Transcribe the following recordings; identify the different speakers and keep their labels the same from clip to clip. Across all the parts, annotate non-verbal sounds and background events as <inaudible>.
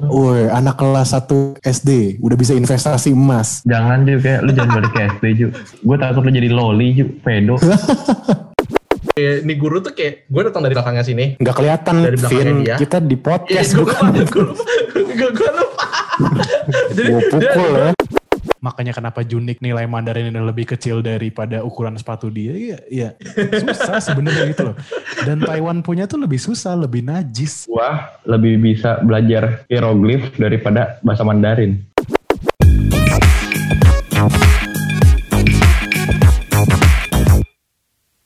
Speaker 1: Woi, anak kelas 1 SD udah bisa investasi emas.
Speaker 2: Jangan juga kayak lu jangan balik ke SD Ju. Gue takut lu jadi loli Ju, pedo. <laughs>
Speaker 3: Kayak, nih guru tuh kayak gue datang dari belakangnya sini.
Speaker 1: Nggak kelihatan,
Speaker 3: Dari belakangnya
Speaker 1: Vin.
Speaker 3: dia.
Speaker 1: Kita di
Speaker 3: Iya,
Speaker 1: podcast
Speaker 3: gue
Speaker 1: bukan.
Speaker 3: lupa, gue lupa, gue gue lupa. Jadi
Speaker 1: Gue pukul ya.
Speaker 4: Makanya kenapa Junik nilai Mandarin ini lebih kecil daripada ukuran sepatu dia? Iya, iya. susah sebenarnya gitu loh. Dan Taiwan punya tuh lebih susah, lebih najis.
Speaker 2: Wah, lebih bisa belajar hieroglif daripada bahasa Mandarin.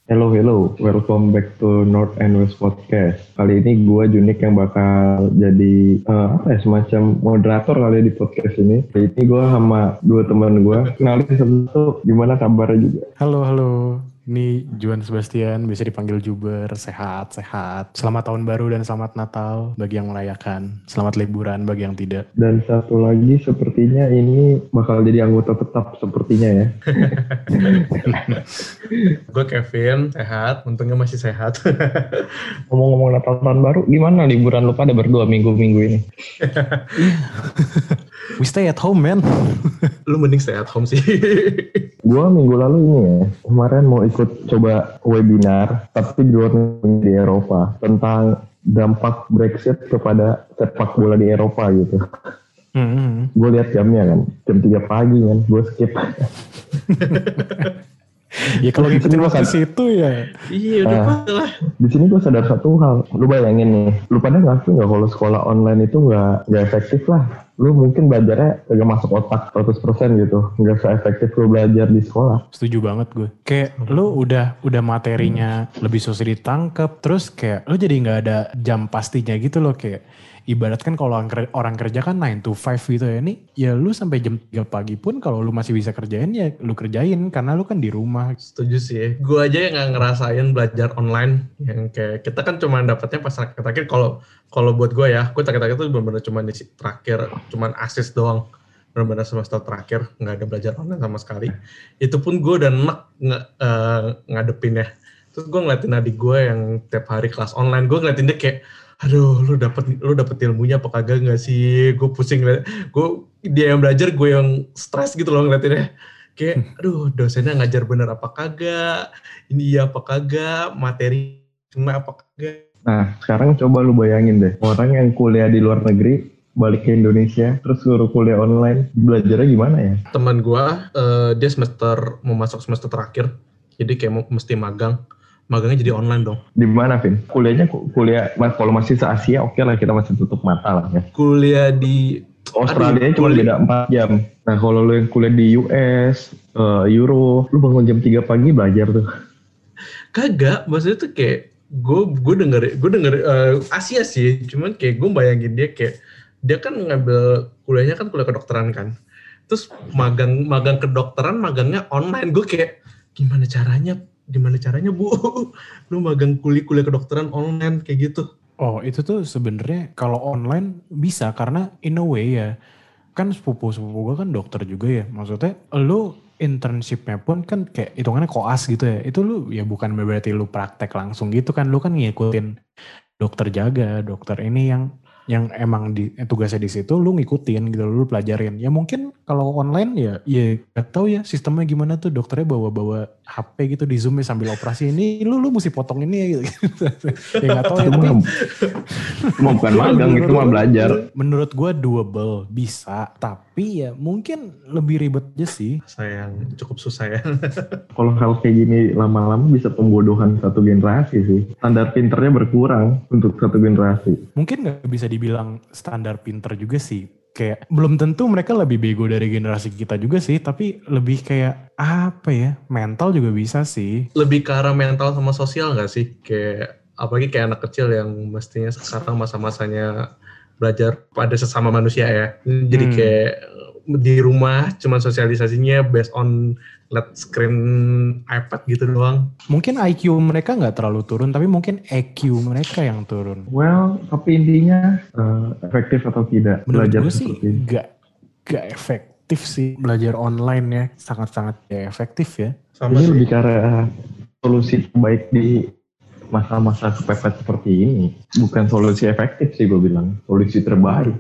Speaker 2: Hello, hello. Welcome back to North and West Podcast. Kali ini gue Junik yang bakal jadi eh, apa ya, semacam moderator kali ya di podcast ini. Kali ini gue sama dua teman gue. Kenalin satu gimana kabarnya juga.
Speaker 4: Halo, halo. Ini Juan Sebastian, bisa dipanggil Juber, sehat, sehat. Selamat tahun baru dan selamat Natal bagi yang merayakan. Selamat liburan bagi yang tidak.
Speaker 2: Dan satu lagi sepertinya ini bakal jadi anggota tetap sepertinya ya. <laughs>
Speaker 3: gue Kevin, sehat. Untungnya masih sehat. <laughs>
Speaker 2: Ngomong-ngomong Natal tahun baru, gimana liburan lu pada berdua minggu-minggu ini? <laughs>
Speaker 4: We stay at home, man. <laughs>
Speaker 3: Lu mending stay at home sih. <laughs>
Speaker 2: Gua minggu lalu ini ya, kemarin mau ikut coba webinar, tapi di luar negeri di Eropa, tentang dampak Brexit kepada sepak bola di Eropa gitu.
Speaker 4: Hmm.
Speaker 2: Gue lihat jamnya kan, jam 3 pagi kan, gue skip. <laughs>
Speaker 4: Ya kalau ngikutin
Speaker 2: makan.
Speaker 4: situ ya.
Speaker 3: iya, udah
Speaker 2: Ah.
Speaker 3: apa lah.
Speaker 2: Di sini gue sadar satu hal, lu bayangin nih, lu pada ngaku nggak kalau sekolah online itu nggak nggak efektif lah. Lu mungkin belajarnya kagak masuk otak 100% gitu, nggak se-efektif lu belajar di sekolah.
Speaker 4: Setuju banget gue. Kayak lu udah udah materinya lebih susah ditangkap, terus kayak lu jadi nggak ada jam pastinya gitu loh kayak ibarat kan kalau orang, ker- orang kerja kan 9 to 5 gitu ya. Nih ya lu sampai jam 3 pagi pun kalau lu masih bisa kerjain ya lu kerjain karena lu kan di rumah.
Speaker 3: Setuju sih. Gue aja yang nggak ngerasain belajar online. Yang kayak kita kan cuma dapetnya pas terakhir. Kalau kalau buat gue ya, gue terakhir itu benar-benar cuma di terakhir, cuma asis doang. Benar-benar semester terakhir nggak ada belajar online sama sekali. Itu pun gue udah enak nge, eh, ngadepinnya. Terus gue ngeliatin adik gue yang tiap hari kelas online, gue ngeliatin dia kayak, aduh lu dapet lu dapet ilmunya apa kagak nggak sih? Gue pusing gue dia yang belajar, gue yang stres gitu loh ngeliatinnya. Kayak aduh dosennya ngajar bener apa kagak? Ini iya apa kagak? Materi kena apa kagak?
Speaker 2: Nah, sekarang coba lu bayangin deh, orang yang kuliah di luar negeri, balik ke Indonesia, terus suruh kuliah online, belajarnya gimana ya?
Speaker 3: teman gua eh, dia semester mau masuk semester terakhir jadi kayak mau mesti magang magangnya jadi online dong
Speaker 2: Di mana, Vin? Kuliahnya ku- kuliah, mas, kalau masih se-Asia, oke lah kita masih tutup mata lah ya.
Speaker 3: kuliah di
Speaker 2: Australia
Speaker 3: Aduh,
Speaker 2: cuma
Speaker 3: kuliah-
Speaker 2: beda 4 jam. Nah, kalau lu yang kuliah di US, eh, Euro, lu bangun jam 3 pagi belajar tuh.
Speaker 3: kagak maksudnya tuh kayak gue gue denger gue denger eh, Asia sih cuman kayak gue bayangin dia kayak dia kan ngambil kuliahnya kan kuliah kedokteran kan terus magang magang kedokteran magangnya online gue kayak gimana caranya gimana caranya bu? <laughs> Lu magang kuliah kuliah kedokteran online kayak gitu.
Speaker 4: Oh itu tuh sebenarnya kalau online bisa karena in a way ya. Kan sepupu-sepupu gue kan dokter juga ya. Maksudnya lu internshipnya pun kan kayak hitungannya koas gitu ya. Itu lu ya bukan berarti lu praktek langsung gitu kan. Lu kan ngikutin dokter jaga dokter ini yang yang emang di tugasnya di situ lu ngikutin gitu lu pelajarin. Ya mungkin kalau online ya ya gak tahu ya sistemnya gimana tuh. Dokternya bawa bawa HP gitu di zoom ya sambil operasi ini. Lu lu mesti potong ini. Ya <laughs> gitu ya nggak tahu ya tapi
Speaker 2: mah bukan magang, itu mah belajar.
Speaker 4: menurut gue doable bisa tapi ya mungkin lebih ribet aja sih.
Speaker 3: Sayang cukup susah ya. <laughs>
Speaker 2: Kalau hal kayak gini lama-lama bisa pembodohan satu generasi sih. Standar pinternya berkurang untuk satu generasi.
Speaker 4: mungkin nggak bisa dibilang standar pinter juga sih. Kayak belum tentu mereka lebih bego dari generasi kita juga sih tapi lebih kayak apa ya mental juga bisa sih.
Speaker 3: Lebih ke arah mental sama sosial nggak sih? Kayak apalagi kayak anak kecil yang mestinya sekarang masa-masanya belajar pada sesama manusia ya. Jadi
Speaker 4: Hmm.
Speaker 3: kayak di rumah cuman sosialisasinya based on let screen iPad gitu doang.
Speaker 4: Mungkin IQ mereka nggak terlalu turun tapi mungkin EQ mereka yang turun.
Speaker 2: Well, tapi intinya eh, efektif atau tidak
Speaker 4: menurut
Speaker 2: belajar
Speaker 4: gue sih nggak nggak efektif sih belajar online ya. Sangat-sangat ya efektif ya.
Speaker 3: Sama
Speaker 2: Ini
Speaker 3: sih.
Speaker 2: lebih ke arah solusi terbaik di masa-masa kepepet seperti ini. Bukan solusi efektif sih gue bilang, solusi terbaik.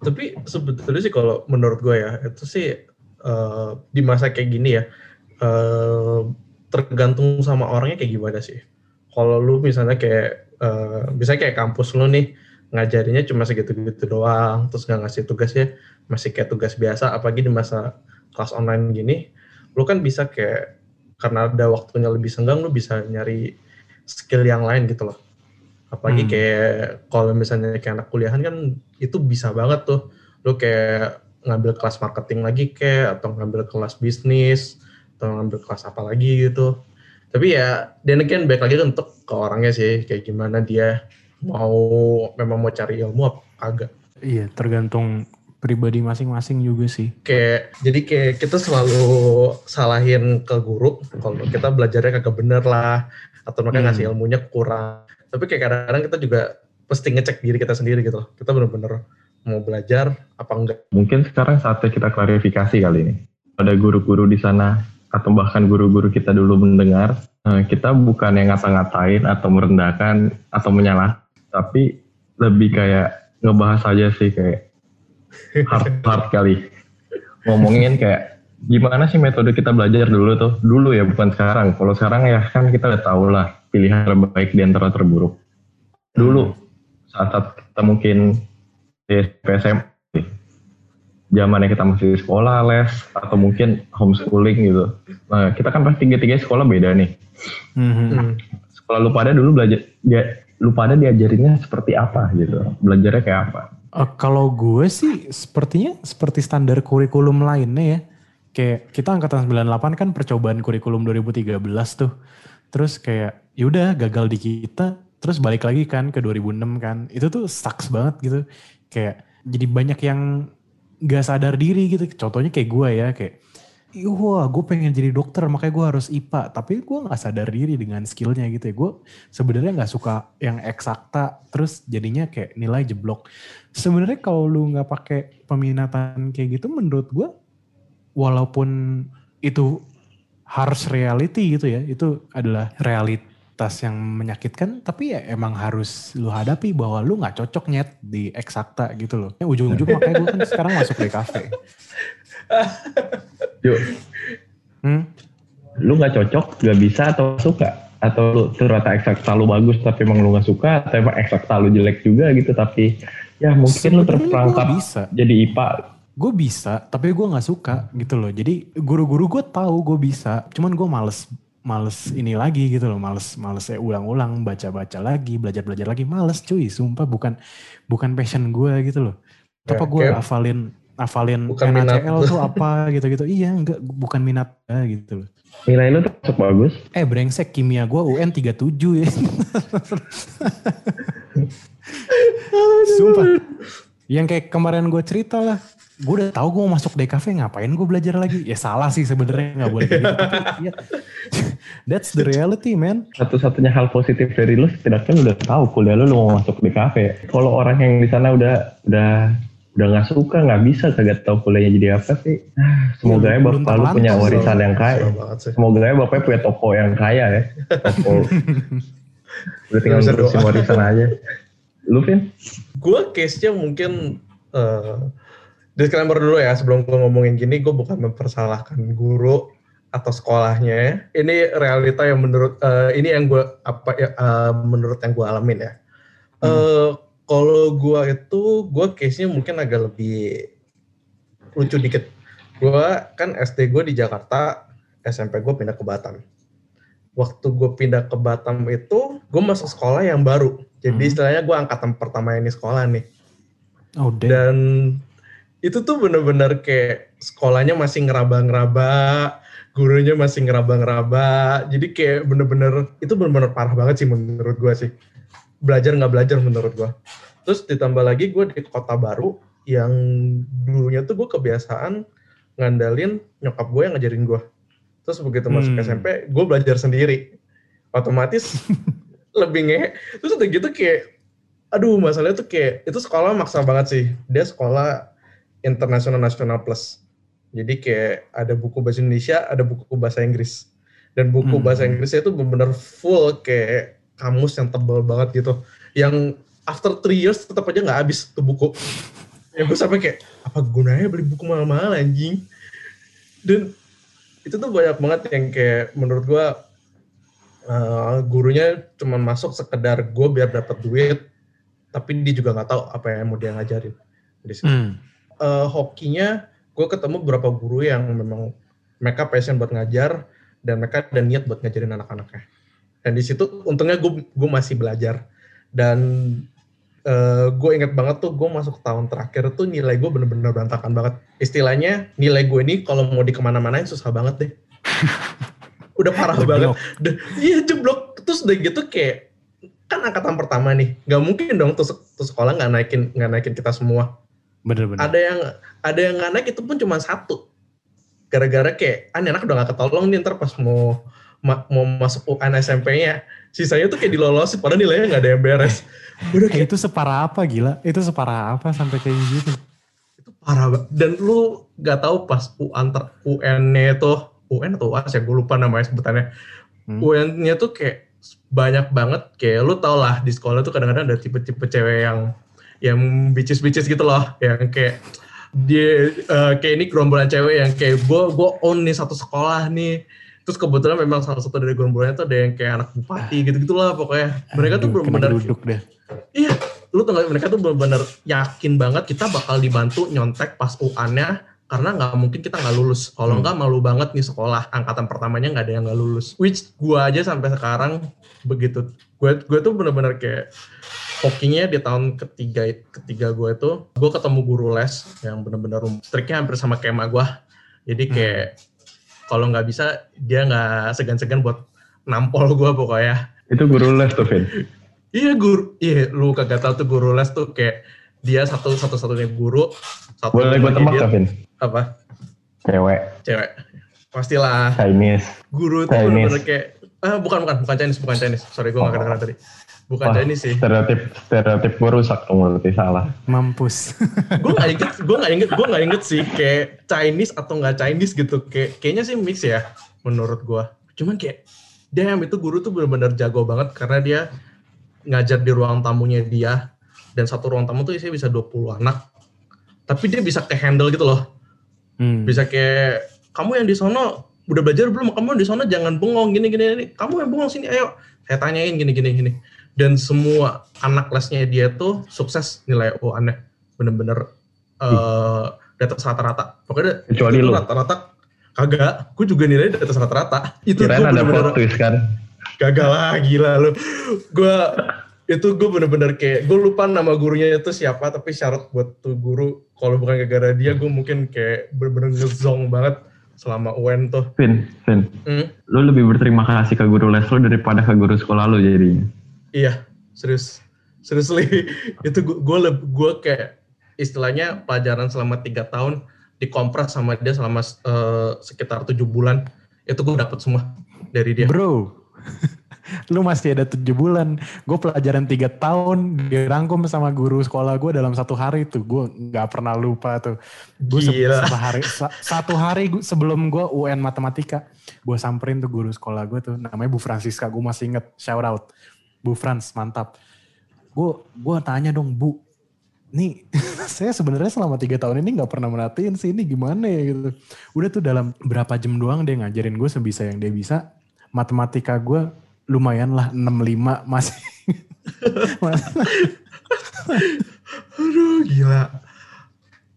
Speaker 3: Tapi sebetulnya sih kalau menurut gue ya, itu sih uh, di masa kayak gini ya, uh, tergantung sama orangnya kayak gimana sih. Kalau lu misalnya kayak, uh, misalnya kayak kampus lu nih, ngajarinnya cuma segitu-gitu doang, terus nggak ngasih tugasnya masih kayak tugas biasa, apalagi di masa kelas online gini, lu kan bisa kayak karena ada waktunya lebih senggang, lu bisa nyari skill yang lain gitu loh. Apalagi hmm. kayak kalau misalnya kayak anak kuliahan kan itu bisa banget tuh, lu kayak ngambil kelas marketing lagi kayak atau ngambil kelas bisnis atau ngambil kelas apa lagi gitu. Tapi ya, dan again baik lagi untuk ke orangnya sih, kayak gimana dia mau memang mau cari ilmu apa agak.
Speaker 4: Iya, tergantung pribadi masing-masing juga sih.
Speaker 3: Kayak jadi kayak kita selalu salahin ke guru kalau kita belajarnya kagak bener lah atau mereka hmm. ngasih ilmunya kurang. Tapi kayak kadang-kadang kita juga pasti ngecek diri kita sendiri gitu. Kita bener-bener mau belajar apa enggak.
Speaker 2: Mungkin sekarang saatnya kita klarifikasi kali ini. Ada guru-guru di sana atau bahkan guru-guru kita dulu mendengar, eh, kita bukan yang ngata-ngatain atau merendahkan atau menyalah tapi lebih kayak ngebahas aja sih kayak hard hard kali. Ngomongin kayak gimana sih metode kita belajar dulu tuh? Dulu ya bukan sekarang. Kalau sekarang ya kan kita udah tahu lah pilihan terbaik di antara terburuk. Dulu saat, saat kita mungkin di PSM zamannya kita masih sekolah les atau mungkin homeschooling gitu. Nah kita kan pasti tiga tiga sekolah beda nih. Mm-hmm. sekolah lu pada dulu belajar ya lu pada diajarinnya seperti apa gitu? Belajarnya kayak apa
Speaker 4: uh, kalau gue sih sepertinya seperti standar kurikulum lainnya ya. Kayak kita angkatan 98 kan percobaan kurikulum 2013 tuh. Terus kayak yaudah gagal di kita terus balik lagi kan ke 2006 kan. Itu tuh sucks banget gitu. Kayak jadi banyak yang gak sadar diri gitu. Contohnya kayak gue ya kayak wah gue pengen jadi dokter makanya gue harus IPA tapi gue nggak sadar diri dengan skillnya gitu ya. Gue sebenarnya nggak suka yang eksakta terus jadinya kayak nilai jeblok sebenarnya kalau lu nggak pakai peminatan kayak gitu menurut gue walaupun itu harus reality gitu ya itu adalah realitas yang menyakitkan tapi ya emang harus lu hadapi bahwa lu nggak cocok nyet di eksakta gitu loh ujung-ujung <laughs> makanya gue kan sekarang masuk di kafe <laughs>
Speaker 2: Yuk. Hmm? Lu gak cocok, gak bisa atau suka? Atau lu ternyata eksak lu bagus tapi emang lu gak suka? Atau emang eksak lu jelek juga gitu tapi ya mungkin lu terperangkap bisa. jadi IPA.
Speaker 4: Gue bisa, tapi gue gak suka gitu loh. Jadi guru-guru gue tahu gue bisa, cuman gue males males ini lagi gitu loh males males saya ulang-ulang baca-baca lagi belajar-belajar lagi males cuy sumpah bukan bukan passion gue gitu loh ya, apa gue hafalin hafalin bukan NaCl tuh apa gitu-gitu. Iya, enggak bukan minat ya, gitu loh.
Speaker 2: Nilai lu tuh bagus.
Speaker 4: Eh brengsek kimia gua UN 37 ya. <laughs> Sumpah. Yang kayak kemarin gue cerita lah, gue udah tahu gue mau masuk DKV ngapain gue belajar lagi? Ya salah sih sebenarnya nggak boleh gitu. Tapi <laughs> ya that's the reality man.
Speaker 2: Satu-satunya hal positif dari lu setidaknya udah tahu kuliah lu, lu mau masuk DKV kalau orang yang di sana udah udah udah nggak suka nggak bisa kagak tahu kuliahnya jadi apa sih. Semoga ya, ya bapak lu punya warisan yang kaya. Semoga ya bapaknya punya toko yang kaya ya. <laughs> Toko. Udah tinggal ngurusin warisan aja lu Vin?
Speaker 3: gue case nya mungkin uh, disclaimer dulu ya sebelum gue ngomongin gini gue bukan mempersalahkan guru atau sekolahnya ya. ini realita yang menurut uh, ini yang gue apa ya uh, menurut yang gue alamin ya hmm. uh, kalau gue itu, gue case-nya mungkin agak lebih lucu dikit. Gue kan SD gue di Jakarta, SMP gue pindah ke Batam. Waktu gue pindah ke Batam itu, gue masuk sekolah yang baru. Jadi hmm. istilahnya gue angkatan pertama ini sekolah nih. Oh, damn. Dan itu tuh bener-bener kayak sekolahnya masih ngeraba-ngeraba, gurunya masih ngeraba-ngeraba. Jadi kayak bener-bener, itu bener-bener parah banget sih menurut gue sih belajar nggak belajar menurut gue. Terus ditambah lagi gue di kota baru yang dulunya tuh gue kebiasaan ngandalin nyokap gue yang ngajarin gue. Terus begitu hmm. masuk SMP, gue belajar sendiri. Otomatis <laughs> lebih nge. Terus udah gitu kayak, aduh masalahnya tuh kayak, itu sekolah maksa banget sih. Dia sekolah internasional nasional plus. Jadi kayak ada buku bahasa Indonesia, ada buku bahasa Inggris. Dan buku hmm. bahasa Inggrisnya itu benar-benar full kayak kamus yang tebal banget gitu yang after three years tetap aja nggak habis tuh buku <laughs> yang gue sampai kayak apa gunanya beli buku mahal-mahal anjing dan itu tuh banyak banget yang kayak menurut gue uh, gurunya cuma masuk sekedar gue biar dapat duit tapi dia juga nggak tahu apa yang mau dia ngajarin di situ.
Speaker 4: Hmm.
Speaker 3: Uh, hokinya gue ketemu beberapa guru yang memang mereka passion buat ngajar dan mereka ada niat buat ngajarin anak-anaknya dan di situ untungnya gue gue masih belajar dan uh, gue inget banget tuh gue masuk tahun terakhir tuh nilai gue bener-bener berantakan banget. Istilahnya nilai gue ini kalau mau di ke mana-mana susah banget deh. <laughs> Udah parah banget. iya jeblok. Terus udah gitu kayak kan angkatan pertama nih nggak mungkin dong tuh, se- tuh sekolah nggak naikin nggak naikin kita semua.
Speaker 4: Bener-bener.
Speaker 3: ada yang ada yang nggak naik itu pun cuma satu. Gara-gara kayak ah anak udah gak ketolong nih ntar pas mau ma- mau masuk UN SMP-nya sisanya tuh kayak dilolosin padahal nilainya nggak ada yang beres <laughs> udah
Speaker 4: Eh,
Speaker 3: kayak
Speaker 4: itu separah apa gila? Itu separah apa sampai kayak gitu?
Speaker 3: itu parah banget dan lu nggak tahu pas U antar UN-nya itu UN atau UAS ya gue lupa namanya sebutannya
Speaker 4: Hmm.
Speaker 3: UN-nya tuh kayak banyak banget kayak lu tau lah di sekolah tuh kadang-kadang ada tipe-tipe cewek yang yang bicis-bicis gitu loh yang kayak dia eh, kayak ini gerombolan cewek yang kayak gue gue own nih satu sekolah nih terus kebetulan memang salah satu dari gerombolannya tuh ada yang kayak anak bupati gitu gitulah pokoknya mereka tuh
Speaker 4: Aduh, kena
Speaker 3: benar-benar
Speaker 4: duduk deh.
Speaker 3: Iya, lu gak, mereka tuh benar-benar yakin banget kita bakal dibantu nyontek pas UN-nya karena nggak mungkin kita nggak lulus. Kalau
Speaker 4: Hmm.
Speaker 3: nggak malu banget nih sekolah angkatan pertamanya nggak ada yang nggak lulus. Which gua aja sampai sekarang begitu. Gue gue tuh benar-benar kayak hokinya di tahun ketiga ketiga gue itu gue ketemu guru les yang benar-benar striknya hampir sama kayak emak gue. Jadi kayak kalau nggak bisa dia nggak segan-segan buat nampol gue pokoknya.
Speaker 2: Itu guru les tuh, Vin. <laughs>
Speaker 3: Iya guru, iya lu kagak tahu tuh guru les tuh kayak dia satu satu satunya guru. Satu
Speaker 2: Boleh gue gak, Vin?
Speaker 3: Apa?
Speaker 2: Cewek,
Speaker 3: Cewek. Pastilah.
Speaker 2: Chinese.
Speaker 3: Guru itu
Speaker 2: Chinese.
Speaker 3: bener-bener kayak ah bukan bukan bukan Chinese bukan Chinese. Sorry gue nggak
Speaker 2: Oh.
Speaker 3: kedengeran tadi. Bukan
Speaker 2: Wah,
Speaker 3: Chinese sih.
Speaker 2: Stereotip, stereotip gue rusak dong berarti salah.
Speaker 4: Mampus. <laughs>
Speaker 3: gue nggak inget, gue nggak inget, gue nggak inget sih kayak Chinese atau nggak Chinese gitu. Kayak kayaknya sih mix ya menurut gue. Cuman kayak damn itu guru tuh bener-bener jago banget karena dia ngajar di ruang tamunya dia dan satu ruang tamu tuh isinya bisa 20 anak. Tapi dia bisa ke handle gitu loh.
Speaker 4: Hmm.
Speaker 3: Bisa kayak kamu yang di sono udah belajar belum? Kamu yang di sono jangan bengong gini gini gini. Kamu yang bengong sini ayo. Saya tanyain gini gini gini. Dan semua anak lesnya dia tuh sukses nilai UN-nya. Bener-bener eh di atas rata-rata. Pokoknya
Speaker 2: Kecuali
Speaker 3: itu
Speaker 2: lu.
Speaker 3: rata-rata kagak. Gue juga nilai di atas rata-rata. Itu
Speaker 2: Kirain ada
Speaker 3: bener-bener
Speaker 2: plot twist kan?
Speaker 3: gagal lah gila lu. Gue itu gue bener-bener kayak gue lupa nama gurunya itu siapa tapi syarat buat tuh guru kalau bukan gara-gara dia gue mungkin kayak bener-bener ngezong banget selama UN tuh.
Speaker 2: Vin, Vin,
Speaker 3: Hmm,
Speaker 2: lu lebih berterima kasih ke guru les lu daripada ke guru sekolah lu jadinya.
Speaker 3: Iya serius seriously <laughs> itu gue gue kayak istilahnya pelajaran selama tiga tahun dikompres sama dia selama eh, sekitar tujuh bulan itu gue dapet semua dari dia.
Speaker 4: Bro, <laughs> lu masih ada tujuh bulan. Gue pelajaran tiga tahun dirangkum sama guru sekolah gue dalam satu hari tuh. Gue nggak pernah lupa tuh. Gue
Speaker 3: Gila.
Speaker 4: satu hari, sa- satu hari gua- sebelum gue UN matematika, gue samperin tuh guru sekolah gue tuh. Namanya Bu Francisca. Gue masih inget. Shout out. Bu Frans, mantap. Gue gua tanya dong, Bu. Nih, <laughs> saya sebenarnya selama tiga tahun ini nggak pernah merhatiin sih ini gimana ya gitu. Udah tuh dalam berapa jam doang dia ngajarin gue sebisa yang dia bisa. Matematika gue lumayan lah 65 masih. <laughs> <laughs>
Speaker 3: Aduh gila.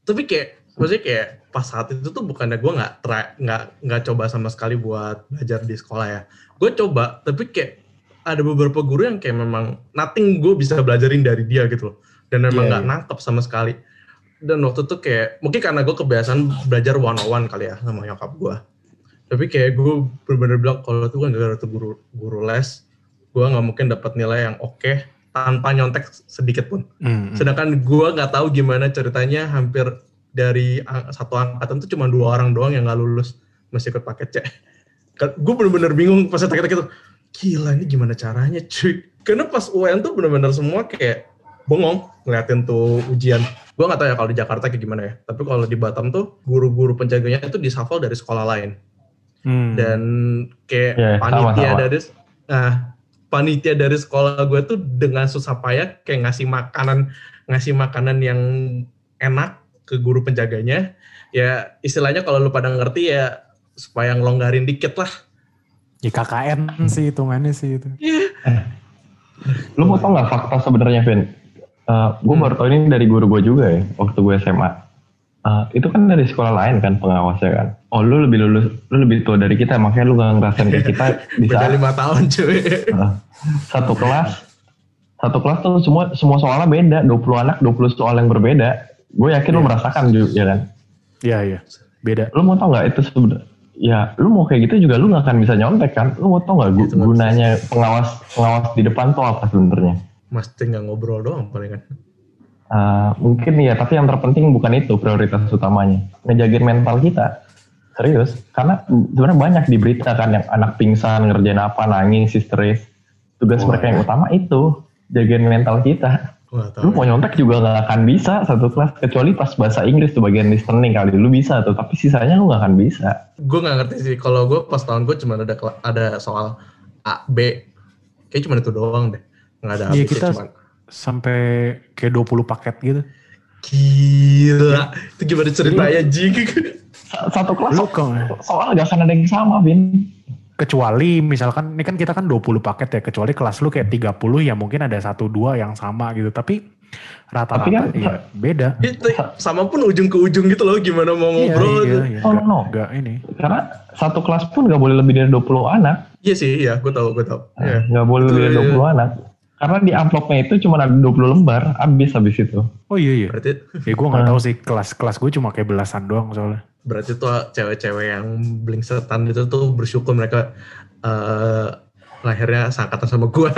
Speaker 3: Tapi kayak maksudnya kayak pas saat itu tuh bukannya gue nggak nggak nggak coba sama sekali buat belajar di sekolah ya. Gue coba tapi kayak ada beberapa guru yang kayak memang nothing gue bisa belajarin dari dia gitu loh. Dan memang
Speaker 4: Iya,
Speaker 3: nggak
Speaker 4: iya.
Speaker 3: nangkep sama sekali. Dan waktu itu kayak mungkin karena gue kebiasaan belajar one on one kali ya sama nyokap gue. Tapi kayak gue bener-bener bilang kalau itu kan gara-gara tuh guru guru les, gue nggak mungkin dapat nilai yang oke tanpa nyontek sedikit pun.
Speaker 4: Hmm, hmm.
Speaker 3: Sedangkan gue nggak tahu gimana ceritanya hampir dari satu angkatan tuh cuma dua orang doang yang nggak lulus masih ikut paket C. Gue bener-bener bingung pas saya gitu. Gila ini gimana caranya cuy. Karena pas UN tuh bener-bener semua kayak bengong ngeliatin tuh ujian. Gue nggak tahu ya kalau di Jakarta kayak gimana ya. Tapi kalau di Batam tuh guru-guru penjaganya itu disafal dari sekolah lain
Speaker 4: Hmm.
Speaker 3: dan kayak
Speaker 2: Ya,
Speaker 3: panitia
Speaker 2: sama-sama.
Speaker 3: dari nah panitia dari sekolah gue tuh dengan susah payah kayak ngasih makanan ngasih makanan yang enak ke guru penjaganya ya istilahnya kalau lu pada ngerti ya supaya ngelonggarin dikit lah
Speaker 4: Ya KKN sih hitungannya sih itu. <laughs>
Speaker 2: Lu mau tau nggak fakta sebenarnya, Vin? gue baru tau ini dari guru gue juga ya, waktu gue SMA. Uh, itu kan dari sekolah lain kan pengawasnya kan. Oh lu lebih lulus, lu lebih tua dari kita, makanya lu gak ngerasain kayak kita <laughs> saat
Speaker 3: lima tahun cuy
Speaker 2: uh, satu kelas, satu kelas tuh semua semua soalnya beda, 20 anak 20 soal yang berbeda. Gue yakin lu merasakan juga ya kan.
Speaker 4: Iya iya. Beda.
Speaker 2: Lu mau tau nggak itu sebenarnya? Ya, lu mau kayak gitu juga lu nggak akan bisa nyontek kan? Lu mau tau nggak gu-
Speaker 3: Itu nggak
Speaker 2: gunanya pengawas pengawas di depan tuh apa sebenarnya?
Speaker 3: mesti nggak ngobrol doang paling kan
Speaker 2: Uh, mungkin ya, tapi yang terpenting bukan itu prioritas utamanya. Ngejagain mental kita. Serius. Karena sebenarnya banyak di berita kan yang anak pingsan, ngerjain apa, nangis, histeris. Tugas
Speaker 3: Oh,
Speaker 2: mereka yang
Speaker 3: iya.
Speaker 2: utama itu. Jagain mental kita.
Speaker 3: Wah,
Speaker 2: Lu mau nyontek juga gak akan bisa satu kelas. Kecuali pas bahasa Inggris tuh bagian listening kali. Lu bisa tuh. Tapi sisanya lu gak akan bisa.
Speaker 3: gue nggak ngerti sih kalau gue pas tahun gue cuma ada ada soal A B kayak cuma itu doang deh nggak ada
Speaker 4: Iya kita
Speaker 3: cuman
Speaker 4: sampai kayak 20 paket gitu.
Speaker 3: gila itu gimana ceritanya jing
Speaker 2: Sa- Satu kelas
Speaker 4: Lu kok
Speaker 2: soal gak akan ada yang sama, Vin.
Speaker 4: Kecuali misalkan ini kan kita kan 20 paket ya kecuali kelas lu kayak 30 ya mungkin ada satu dua yang sama gitu tapi rata-rata
Speaker 2: Tapi kan-
Speaker 4: ya beda.
Speaker 3: itu sama pun ujung ke ujung gitu loh gimana mau
Speaker 4: Iya,
Speaker 3: ngobrol
Speaker 4: iya,
Speaker 3: gitu.
Speaker 4: iya.
Speaker 2: Oh,
Speaker 4: Nggak-
Speaker 2: no.
Speaker 4: nggak ini.
Speaker 2: Karena satu kelas pun gak boleh lebih dari 20 anak.
Speaker 3: iya sih iya gue tau gue tau Iya.
Speaker 2: Nggak boleh lebih dari
Speaker 3: Betul,
Speaker 2: 20 anak. Karena di amplopnya itu cuma ada 20 lembar, habis habis itu.
Speaker 4: Oh iya iya.
Speaker 3: berarti
Speaker 4: Ya gue nggak tahu sih kelas kelas gue cuma kayak belasan doang soalnya.
Speaker 3: berarti tuh cewek-cewek yang blingsetan itu tuh bersyukur mereka eh, lahirnya seangkatan sama gua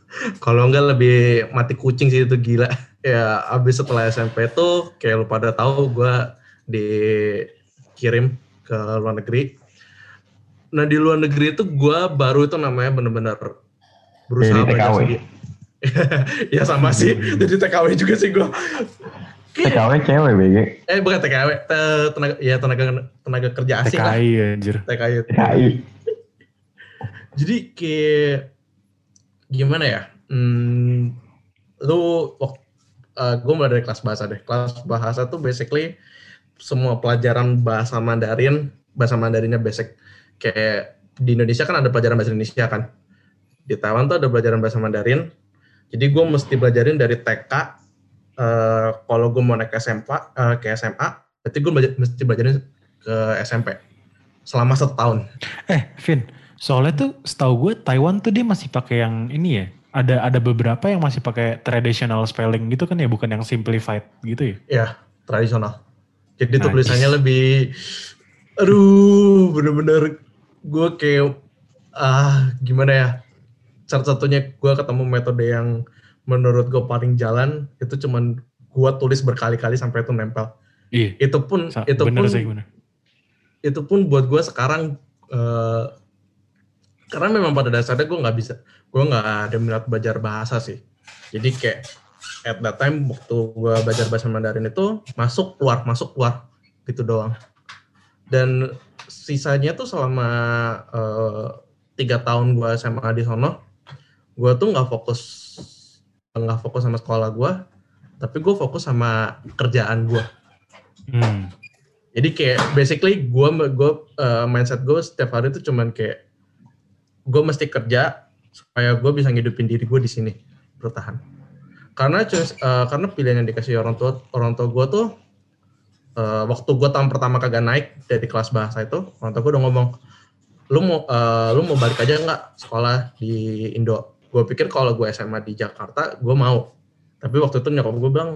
Speaker 3: <laughs> kalau enggak lebih mati kucing sih itu gila ya abis setelah SMP tuh kayak lu pada tahu gua dikirim ke luar negeri nah di luar negeri itu gua baru itu namanya bener-bener berusaha belajar sendiri <laughs> ya sama sih. Jadi TKW juga sih gua.
Speaker 2: TKW cewek BG.
Speaker 3: eh bukan TKW te- tenaga ya tenaga tenaga kerja asing lah.
Speaker 4: TKI anjir.
Speaker 3: TKI
Speaker 2: TKI.
Speaker 3: jadi kayak gimana ya? Hmm, lu waktu gue mulai dari kelas bahasa deh. Kelas bahasa tuh basically semua pelajaran bahasa Mandarin bahasa Mandarinnya basic. Kayak di Indonesia kan ada pelajaran bahasa Indonesia kan. Di Taiwan tuh ada pelajaran bahasa Mandarin jadi gue mesti belajarin dari TK eh, kalau gue mau naik SMA eh, ke SMA berarti gue belajar, mesti belajarin ke SMP selama satu tahun
Speaker 4: Eh, Vin, soalnya tuh setahu gue Taiwan tuh dia masih pakai yang ini ya. Ada ada beberapa yang masih pakai traditional spelling gitu kan ya, bukan yang simplified gitu ya.
Speaker 3: Ya, tradisional. Jadi tuh
Speaker 4: Nice.
Speaker 3: tulisannya lebih, aduh, bener-bener gue kayak, ah gimana ya, satu-satunya gue ketemu metode yang menurut gue paling jalan, itu cuman gue tulis berkali-kali sampai itu nempel.
Speaker 4: Iya.
Speaker 3: Itu pun,
Speaker 4: Sa-
Speaker 3: itu
Speaker 4: bener
Speaker 3: pun,
Speaker 4: sih bener.
Speaker 3: itu pun buat gue sekarang, eh, karena memang pada dasarnya gue nggak bisa, gue nggak ada minat belajar bahasa sih. Jadi kayak at that time waktu gue belajar bahasa Mandarin itu masuk keluar masuk keluar gitu doang. Dan sisanya tuh selama eh, tiga tahun gue SMA di sono, gue tuh nggak fokus nggak fokus sama sekolah gue, tapi gue fokus sama kerjaan gue.
Speaker 4: Hmm.
Speaker 3: Jadi kayak basically gue gue eh, mindset gue setiap hari itu cuman kayak gue mesti kerja supaya gue bisa ngidupin diri gue di sini bertahan. Karena eh, karena pilihan yang dikasih orang tua orang tua gue tuh eh, waktu gue tahun pertama kagak naik dari kelas bahasa itu orang tua gue udah ngomong lu mau eh, lu mau balik aja nggak sekolah di Indo? Gue pikir kalau gue SMA di Jakarta gue mau. Tapi waktu itu nyokap gue bilang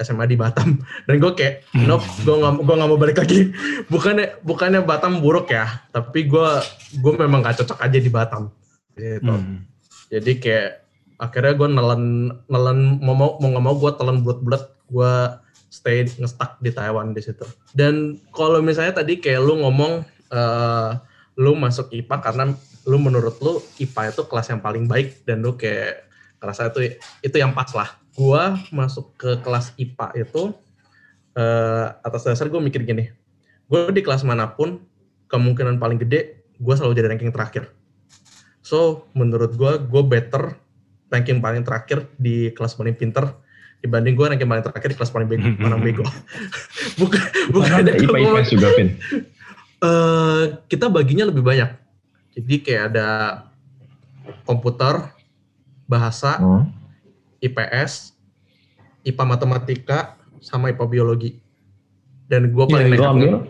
Speaker 3: SMA di Batam. <laughs> Dan gue kayak nope gue nggak gue nggak mau balik lagi. <laughs> Bukannya bukannya Batam buruk ya tapi gue gue memang gak cocok aja di Batam. Gitu.
Speaker 4: Hmm.
Speaker 3: jadi kayak akhirnya gue nelen nelen mau mau mau nggak mau gue telan bulat-bulat gue stay ngestak di Taiwan di situ. Dan kalau misalnya tadi kayak lu ngomong eh, lu masuk IPA karena lu menurut lu IPA itu kelas yang paling baik dan lu kayak ngerasa itu itu yang pas lah gua masuk ke kelas IPA itu eh, atas dasar gue mikir gini gue di kelas mana pun kemungkinan paling gede gue selalu jadi ranking terakhir So menurut gue, gue better ranking paling terakhir di kelas paling pinter dibanding gue ranking paling terakhir di kelas paling <laughs> bego. Orang <laughs> bego. bukan bukan
Speaker 2: Bukan ada IPA IPS juga, Vin.
Speaker 3: Eh, kita baginya lebih banyak. Jadi kayak ada komputer, bahasa,
Speaker 2: Hmm.
Speaker 3: IPS, IPA matematika, sama IPA biologi. Dan gue paling
Speaker 2: Lu
Speaker 3: nekat?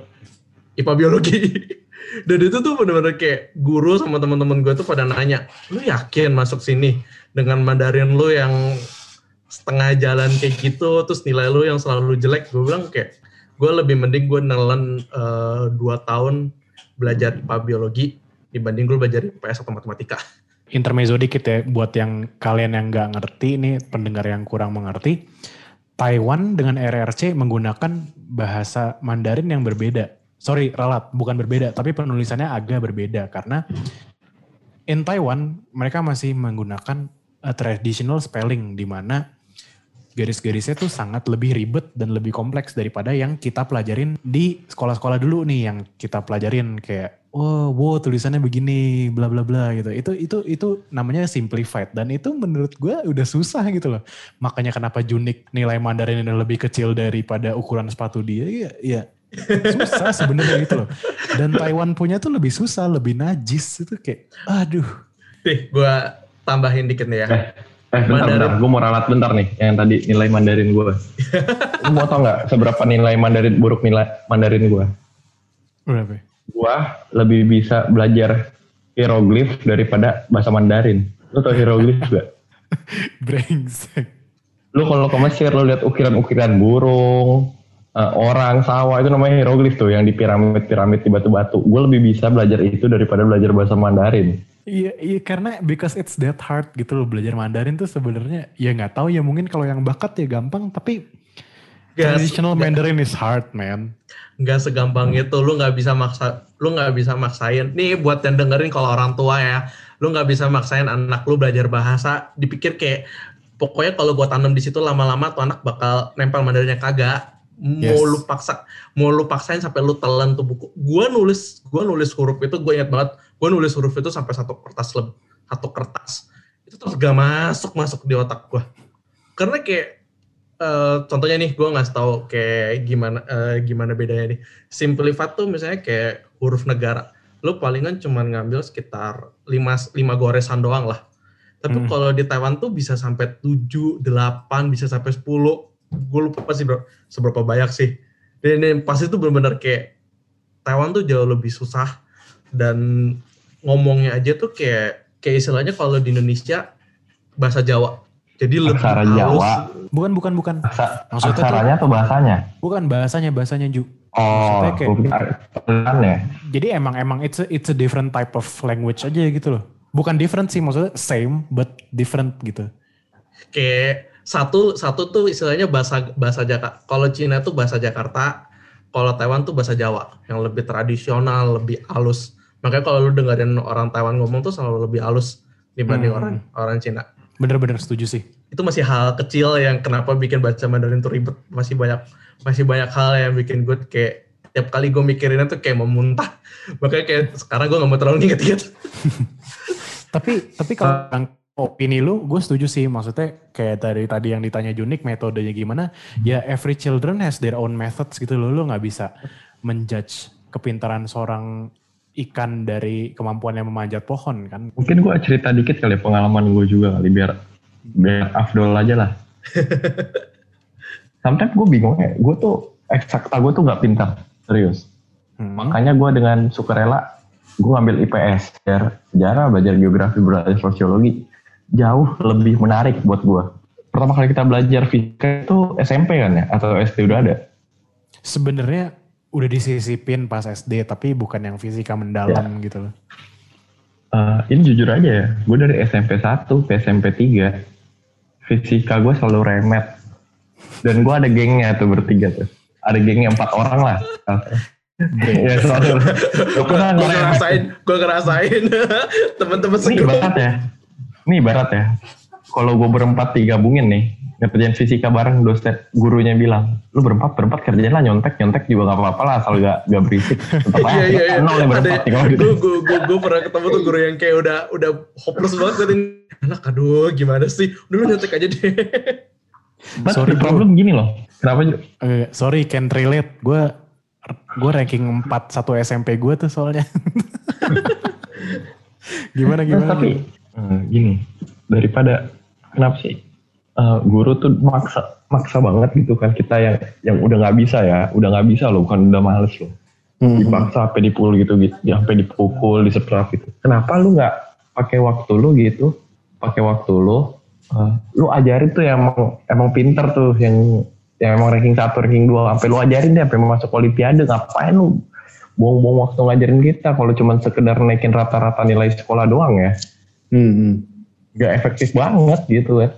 Speaker 3: IPA biologi. <laughs> Dan itu tuh bener-bener kayak guru sama teman-teman gue tuh pada nanya, lu yakin masuk sini dengan Mandarin lu yang setengah jalan kayak gitu, terus nilai lu yang selalu jelek, gue bilang kayak gue lebih mending gue nelen eh, dua tahun belajar IPA biologi dibanding gue belajar IPS atau matematika.
Speaker 4: intermezzo dikit ya buat yang kalian yang nggak ngerti ini pendengar yang kurang mengerti. Taiwan dengan RRC menggunakan bahasa Mandarin yang berbeda. Sorry, ralat, bukan berbeda, tapi penulisannya agak berbeda karena in Taiwan mereka masih menggunakan a traditional spelling di mana garis-garisnya tuh sangat lebih ribet dan lebih kompleks daripada yang kita pelajarin di sekolah-sekolah dulu nih yang kita pelajarin kayak oh wow tulisannya begini bla bla bla gitu. Itu itu itu namanya simplified dan itu menurut gue udah susah gitu loh. Makanya kenapa Junik nilai Mandarin ini lebih kecil daripada ukuran sepatu dia ya, ya susah sebenarnya gitu loh. Dan Taiwan punya tuh lebih susah lebih najis itu kayak aduh.
Speaker 3: Nih, gue tambahin dikit nih ya.
Speaker 2: Eh, bentar,
Speaker 3: Mandarin.
Speaker 2: bentar. Gue mau ralat bentar nih. Yang tadi nilai Mandarin gue. <laughs> Lu mau tau nggak seberapa nilai Mandarin buruk nilai Mandarin gue?
Speaker 4: berapa?
Speaker 2: Gue lebih bisa belajar hieroglif daripada bahasa Mandarin. Lu tau hieroglif <laughs> gak?
Speaker 4: brengsek
Speaker 2: Lu kalau ke Mesir lu lihat ukiran-ukiran burung, eh, orang, sawah itu namanya hieroglif tuh yang di piramid-piramid di batu-batu. Gue lebih bisa belajar itu daripada belajar bahasa Mandarin.
Speaker 4: Iya, iya karena because it's that hard gitu loh belajar Mandarin tuh sebenarnya. Ya nggak tahu ya mungkin kalau yang bakat ya gampang tapi
Speaker 3: Gak,
Speaker 4: traditional Mandarin is hard man.
Speaker 3: nggak segampang itu lu nggak bisa maksa lu nggak bisa maksain. Nih buat yang dengerin kalau orang tua ya lu nggak bisa maksain anak lu belajar bahasa. Dipikir kayak pokoknya kalau gua tanam di situ lama-lama tuh anak bakal nempel Mandarinnya kagak. Mau
Speaker 4: Yes.
Speaker 3: lu paksa mau lu paksain sampai lu telan tuh buku. Gua nulis gua nulis huruf itu gue ingat banget gua nulis huruf itu sampai satu kertas lebih satu kertas. Itu terus gak masuk masuk di otak gua. Karena kayak eh, contohnya nih gue ngasih tahu kayak gimana eh, gimana bedanya nih. Simplified tuh misalnya kayak huruf negara. Lu palingan cuman ngambil sekitar 5 lima goresan doang lah. Tapi
Speaker 4: Hmm.
Speaker 3: kalau di Taiwan tuh bisa sampai 7, 8, bisa sampai 10 gue lupa sih bro seberapa banyak sih. Dan ini pasti tuh benar-benar kayak Taiwan tuh jauh lebih susah dan ngomongnya aja tuh kayak kayak istilahnya kalau di Indonesia bahasa Jawa jadi lebih
Speaker 2: Aksara
Speaker 3: halus.
Speaker 2: Jawa,
Speaker 4: Bukan bukan bukan
Speaker 2: aksa-
Speaker 4: Maksudnya tuh-
Speaker 2: aksaranya atau bahasanya?
Speaker 4: bukan bahasanya bahasanya Ju.
Speaker 2: Oh,
Speaker 4: Maksudnya kayak-
Speaker 2: ya.
Speaker 4: Jadi emang emang it's a, it's a different type of language aja gitu loh. Bukan different sih maksudnya same but different gitu.
Speaker 3: kayak satu satu tuh istilahnya bahasa bahasa Jakarta. Kalau Cina tuh bahasa Jakarta, kalau Taiwan tuh bahasa Jawa yang lebih tradisional, lebih halus. Makanya kalau lu dengerin orang Taiwan ngomong tuh selalu lebih halus dibanding
Speaker 4: Hmm.
Speaker 3: orang orang Cina.
Speaker 4: Bener-bener setuju sih.
Speaker 3: Itu masih hal kecil yang kenapa bikin bahasa Mandarin tuh ribet. Masih banyak masih banyak hal yang bikin gue kayak tiap kali gue mikirinnya tuh kayak mau muntah. <laughs> Makanya kayak sekarang gue gak mau terlalu nginget-nginget. <laughs>
Speaker 4: Tapi tapi kalau yang opini lu, gue setuju sih. Maksudnya kayak dari tadi yang ditanya Junik metodenya gimana? Ya every children has their own methods gitu loh. Lu nggak bisa menjudge kepintaran seorang ikan dari kemampuannya memanjat pohon kan.
Speaker 2: Mungkin gue cerita dikit kali pengalaman gue juga kali biar biar afdol aja lah. <laughs> Sometimes gue bingung ya, gue tuh eksakta gue tuh nggak pintar, serius.
Speaker 4: Hmm.
Speaker 2: Makanya gue dengan sukarela gue ngambil IPS, belajar sejarah, belajar geografi, belajar sosiologi, jauh lebih menarik buat gue. Pertama kali kita belajar fisika itu SMP kan ya, atau SD udah ada.
Speaker 4: Sebenarnya udah disisipin pas SD tapi bukan yang fisika mendalam gitu loh.
Speaker 2: Eh, ini jujur aja ya, gue dari SMP 1 ke SMP 3, fisika gue selalu remet. Dan gue ada gengnya tuh bertiga tuh. Ada gengnya empat orang lah. ya selalu. <laughs> Gue
Speaker 3: ngerasain, gue ngerasain <laughs> teman-teman
Speaker 2: Ini ibarat ya. Ini ibarat ya. Kalau gue berempat digabungin nih, ngerjain fisika bareng dosen gurunya bilang lu berempat berempat kerjain lah nyontek nyontek juga gak apa-apa lah asal gak, gak berisik tetap aja
Speaker 3: Iya iya iya.
Speaker 2: nol ya berempat nih kalau gitu
Speaker 3: Gue gue gue gue pernah ketemu tuh guru yang kayak udah udah hopeless banget tadi. Anak aduh gimana sih? Udah lu nyontek aja deh.
Speaker 2: But
Speaker 4: Sorry,
Speaker 2: problem gini loh kenapa Ju?
Speaker 4: Eh, sorry, can relate. Gue gue ranking 4 satu SMP gue tuh soalnya. <laughs> gimana
Speaker 2: Nah,
Speaker 4: gimana?
Speaker 2: tapi eh, gini daripada kenapa sih eh, guru tuh maksa maksa banget gitu kan. Kita yang yang udah nggak bisa ya. Udah nggak bisa loh bukan udah males loh.
Speaker 1: Hmm.
Speaker 2: dipaksa sampai dipukul gitu gitu. Sampai dipukul disetrap gitu. Kenapa lu nggak pakai waktu lu gitu? Pakai waktu lu eh, lu ajarin tuh yang emang emang pinter tuh yang yang emang ranking satu ranking dua. Sampai lu ajarin deh sampai masuk olimpiade ngapain lu buang-buang waktu ngajarin kita? Kalau cuman sekedar naikin rata-rata nilai sekolah doang ya.
Speaker 1: Hmm, hmm.
Speaker 2: Gak efektif banget gitu kan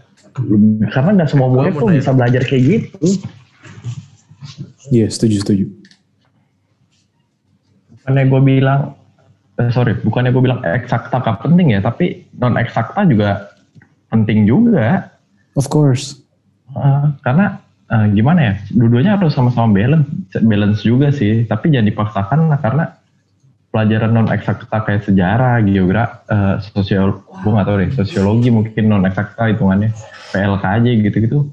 Speaker 2: karena nggak semua murid tuh bisa belajar kayak gitu
Speaker 1: Iya, setuju, setuju.
Speaker 2: bukannya gue bilang eh, sorry bukannya gue bilang eksakta gak penting ya tapi non eksakta juga penting juga
Speaker 1: Of course.
Speaker 2: Eh, karena eh, gimana ya dua-duanya harus sama-sama balance balance juga sih tapi jangan dipaksakan lah karena pelajaran non eksakta kayak sejarah geografi uh, sosial gue nggak tahu deh sosiologi mungkin non eksakta hitungannya PLKJ gitu-gitu.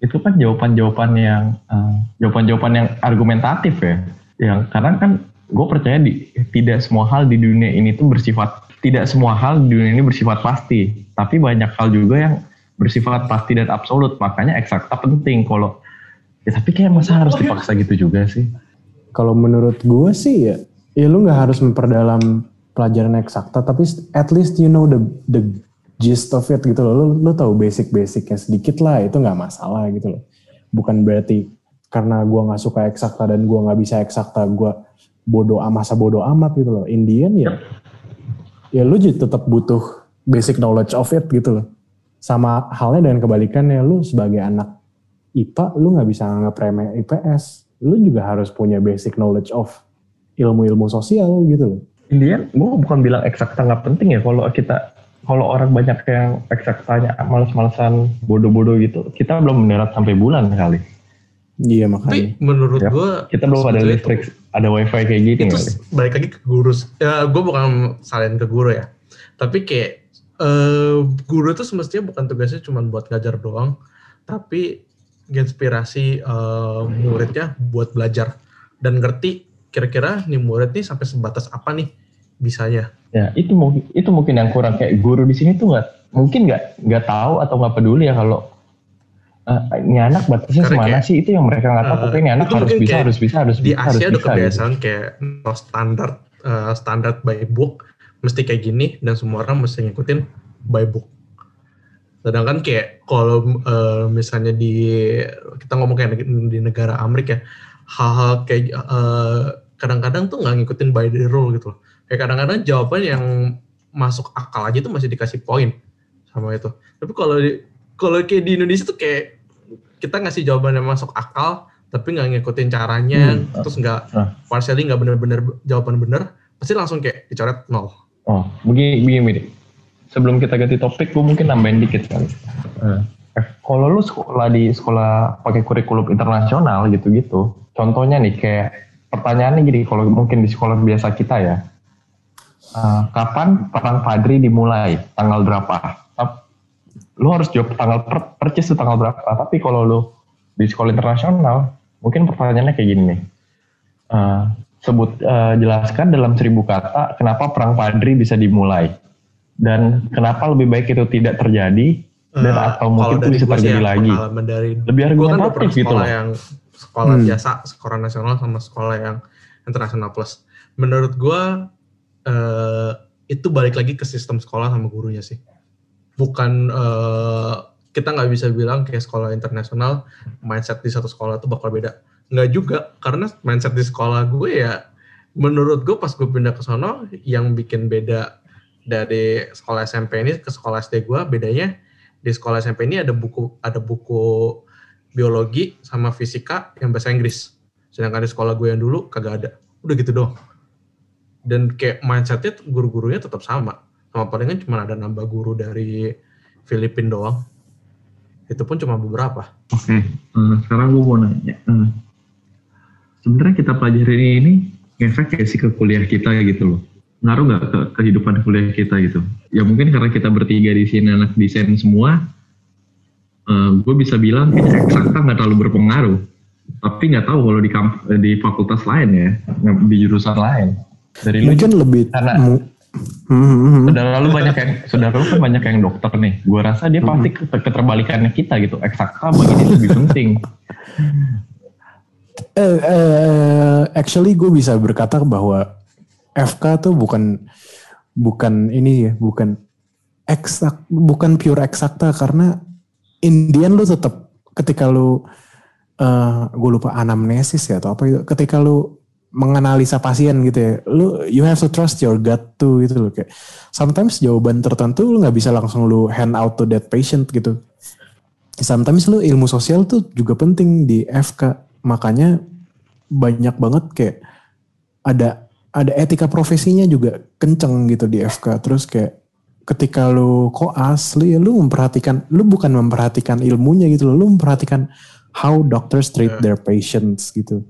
Speaker 2: Itu kan jawaban-jawaban yang eh, jawaban-jawaban yang argumentatif ya. Yang karena kan gue percaya di, tidak semua hal di dunia ini tuh bersifat tidak semua hal di dunia ini bersifat pasti. Tapi banyak hal juga yang bersifat pasti dan absolut. Makanya eksakta penting kalau ya tapi kayak masa harus dipaksa gitu juga sih.
Speaker 1: Kalau menurut gue sih ya, ya lu nggak harus memperdalam pelajaran eksakta, tapi at least you know the the gist of it gitu loh. Lu, lu tahu basic-basicnya sedikit lah, itu nggak masalah gitu loh. Bukan berarti karena gue nggak suka eksakta dan gue nggak bisa eksakta, gue bodoh amat masa bodoh amat gitu loh. Indian ya, ya lu tetap butuh basic knowledge of it gitu loh. Sama halnya dengan kebalikannya, lu sebagai anak IPA, lu nggak bisa nganggap remeh IPS. Lu juga harus punya basic knowledge of ilmu-ilmu sosial gitu loh.
Speaker 2: Indian gue bukan bilang eksakta nggak penting ya kalau kita kalau orang banyak yang eksaktanya males-malesan bodoh-bodoh gitu kita belum mendarat sampai bulan kali
Speaker 1: Iya
Speaker 3: Tapi
Speaker 1: makanya.
Speaker 3: menurut
Speaker 2: Ya,
Speaker 3: gue
Speaker 2: kita belum ada listrik
Speaker 3: itu-
Speaker 2: ada wifi kayak gitu
Speaker 3: itu
Speaker 2: kali
Speaker 3: balik lagi ke guru. Ya, gue bukan salin ke guru ya. Tapi kayak eh, guru itu semestinya bukan tugasnya cuma buat ngajar doang, tapi inspirasi eh, muridnya buat belajar dan ngerti kira-kira nih murid nih sampai sebatas apa nih bisanya.
Speaker 2: ya itu mungkin itu mungkin yang kurang kayak guru di sini tuh nggak mungkin nggak nggak tahu atau nggak peduli ya kalau eh, ini anak batasnya semana sih itu yang mereka nggak tahu
Speaker 3: eh,
Speaker 2: pokoknya ini anak harus bisa
Speaker 3: kayak
Speaker 2: harus bisa harus
Speaker 3: Di
Speaker 2: bisa harus
Speaker 3: Asia ada
Speaker 2: bisa gitu.
Speaker 3: kebiasaan kayak no standar eh, standar by book mesti kayak gini dan semua orang mesti ngikutin by book. Sedangkan kayak kalau eh, misalnya di kita ngomong kayak di negara Amerika ya, hal-hal kayak kadang-kadang tuh nggak ngikutin by the rule gitu loh. Kayak kadang-kadang jawaban yang masuk akal aja tuh masih dikasih poin sama itu. Tapi kalau di kalau kayak di Indonesia tuh kayak kita ngasih jawaban yang masuk akal tapi nggak ngikutin caranya
Speaker 2: Hmm.
Speaker 3: terus nggak
Speaker 2: Nah.
Speaker 3: partially nggak bener-bener jawaban bener pasti langsung kayak dicoret nol.
Speaker 2: Oh, begini, begini, begini. Sebelum kita ganti topik, gue mungkin nambahin dikit kali. Eh, kalau lu sekolah di sekolah pakai kurikulum internasional gitu-gitu, contohnya nih kayak pertanyaannya gini, kalau mungkin di sekolah biasa kita ya, eh, kapan perang Padri dimulai, tanggal berapa? Lu harus jawab tanggal per, percis itu tanggal berapa. Tapi kalau lu di sekolah internasional, mungkin pertanyaannya kayak gini nih. Eh, sebut eh, jelaskan dalam seribu kata kenapa perang Padri bisa dimulai dan kenapa lebih baik itu tidak terjadi dan
Speaker 3: Eh,
Speaker 2: atau mungkin itu bisa terjadi
Speaker 3: ya,
Speaker 2: lagi
Speaker 3: dari
Speaker 2: lebih
Speaker 3: kan
Speaker 2: argumentatif
Speaker 3: pernah
Speaker 2: gitu loh
Speaker 3: yang sekolah
Speaker 1: Hmm.
Speaker 3: biasa sekolah nasional sama sekolah yang internasional plus. Menurut gue eh, itu balik lagi ke sistem sekolah sama gurunya sih. Bukan eh, kita nggak bisa bilang kayak sekolah internasional mindset di satu sekolah itu bakal beda. Nggak juga karena mindset di sekolah gue ya menurut gue pas gue pindah ke sono yang bikin beda dari sekolah SMP ini ke sekolah SD gue bedanya di sekolah SMP ini ada buku ada buku biologi sama fisika yang bahasa Inggris sedangkan di sekolah gue yang dulu kagak ada udah gitu doang dan kayak mindsetnya guru-gurunya tetap sama sama palingan cuma ada nambah guru dari Filipina doang itu pun cuma beberapa.
Speaker 2: Oke, eh, sekarang gue mau nanya. eh, Sebenarnya kita pelajari ini ngefek gak sih ke kuliah kita gitu loh? Ngaruh nggak ke kehidupan kuliah kita gitu? Ya mungkin karena kita bertiga di sini anak desain semua, gue bisa bilang eksakta nggak terlalu berpengaruh. Tapi nggak tahu kalau di kamp- eh, di fakultas lain ya, di jurusan lain. Dari lu
Speaker 4: Mungkin lebih
Speaker 2: Karena-
Speaker 4: mu- Hmm, hmm, hmm.
Speaker 2: saudara lu banyak yang saudara lu kan banyak yang dokter nih. Gua rasa dia pasti ke- keterbalikannya kita gitu. Eksakta bagi dia lebih penting. <laughs>
Speaker 4: Eh, eh, actually gue bisa berkata bahwa FK tuh bukan bukan ini ya, bukan eksak, bukan pure eksakta karena Indian lu tetap ketika lu eh gue lupa anamnesis ya atau apa itu, ketika lu menganalisa pasien gitu ya, lu you have to trust your gut tuh gitu loh kayak sometimes jawaban tertentu lu nggak bisa langsung lu hand out to that patient gitu. Sometimes lu ilmu sosial tuh juga penting di FK makanya banyak banget kayak ada ada etika profesinya juga kenceng gitu di FK terus kayak ketika lu koas lu lu memperhatikan lu bukan memperhatikan ilmunya gitu loh. Lu memperhatikan how doctors treat their patients gitu.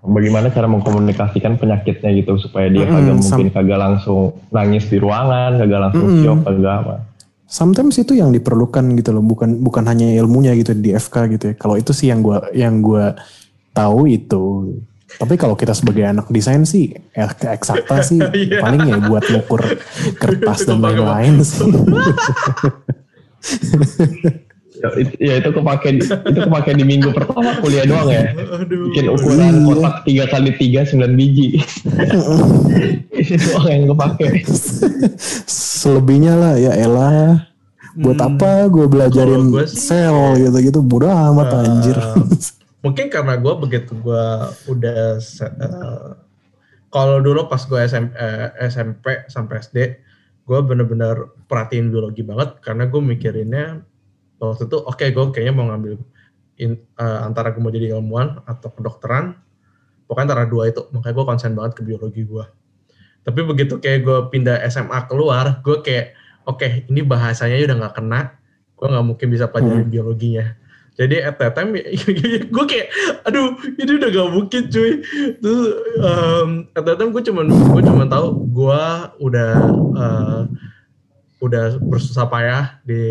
Speaker 2: Bagaimana cara mengkomunikasikan penyakitnya gitu supaya dia
Speaker 4: Mm-mm,
Speaker 2: kagak mungkin kagak langsung nangis di ruangan, kagak langsung
Speaker 4: Mm-mm.
Speaker 2: shock, kagak apa.
Speaker 4: sometimes itu yang diperlukan gitu loh. Bukan bukan hanya ilmunya gitu di FK gitu ya. Kalau itu sih yang gua yang gua tahu itu tapi kalau kita sebagai anak desain sih eh, ke eksakta sih <laughs>
Speaker 3: Iya.
Speaker 4: paling ya buat ngukur kertas dan lain-lain sih
Speaker 2: Ya, <laughs> itu, ya itu kepake di, itu kepake di minggu pertama kuliah doang ya.
Speaker 3: Aduh.
Speaker 2: Bikin ukuran
Speaker 4: Iya.
Speaker 2: kotak tiga kali tiga sembilan biji. <laughs> itu doang yang kepake.
Speaker 4: selebihnya lah ya elah buat apa gue belajarin
Speaker 3: Hmm.
Speaker 4: Sel gitu-gitu bodoh amat
Speaker 3: Eh,
Speaker 4: anjir
Speaker 3: mungkin karena gue begitu gue udah eh, kalau dulu pas gue SM, eh, SMP sampai SD gue bener-bener perhatiin biologi banget karena gue mikirinnya waktu itu oke gue kayaknya mau ngambil in- eh, antara gue mau jadi ilmuwan atau kedokteran pokoknya antara dua itu makanya gue konsen banget ke biologi gue tapi begitu kayak gue pindah SMA keluar gue kayak oke ini bahasanya udah nggak kena gue nggak mungkin bisa pelajarin biologinya jadi at that time <laughs> gue kayak aduh ini udah gak mungkin cuy. Terus um, at that time gue cuman gue cuman tahu gue udah uh, udah bersusah payah di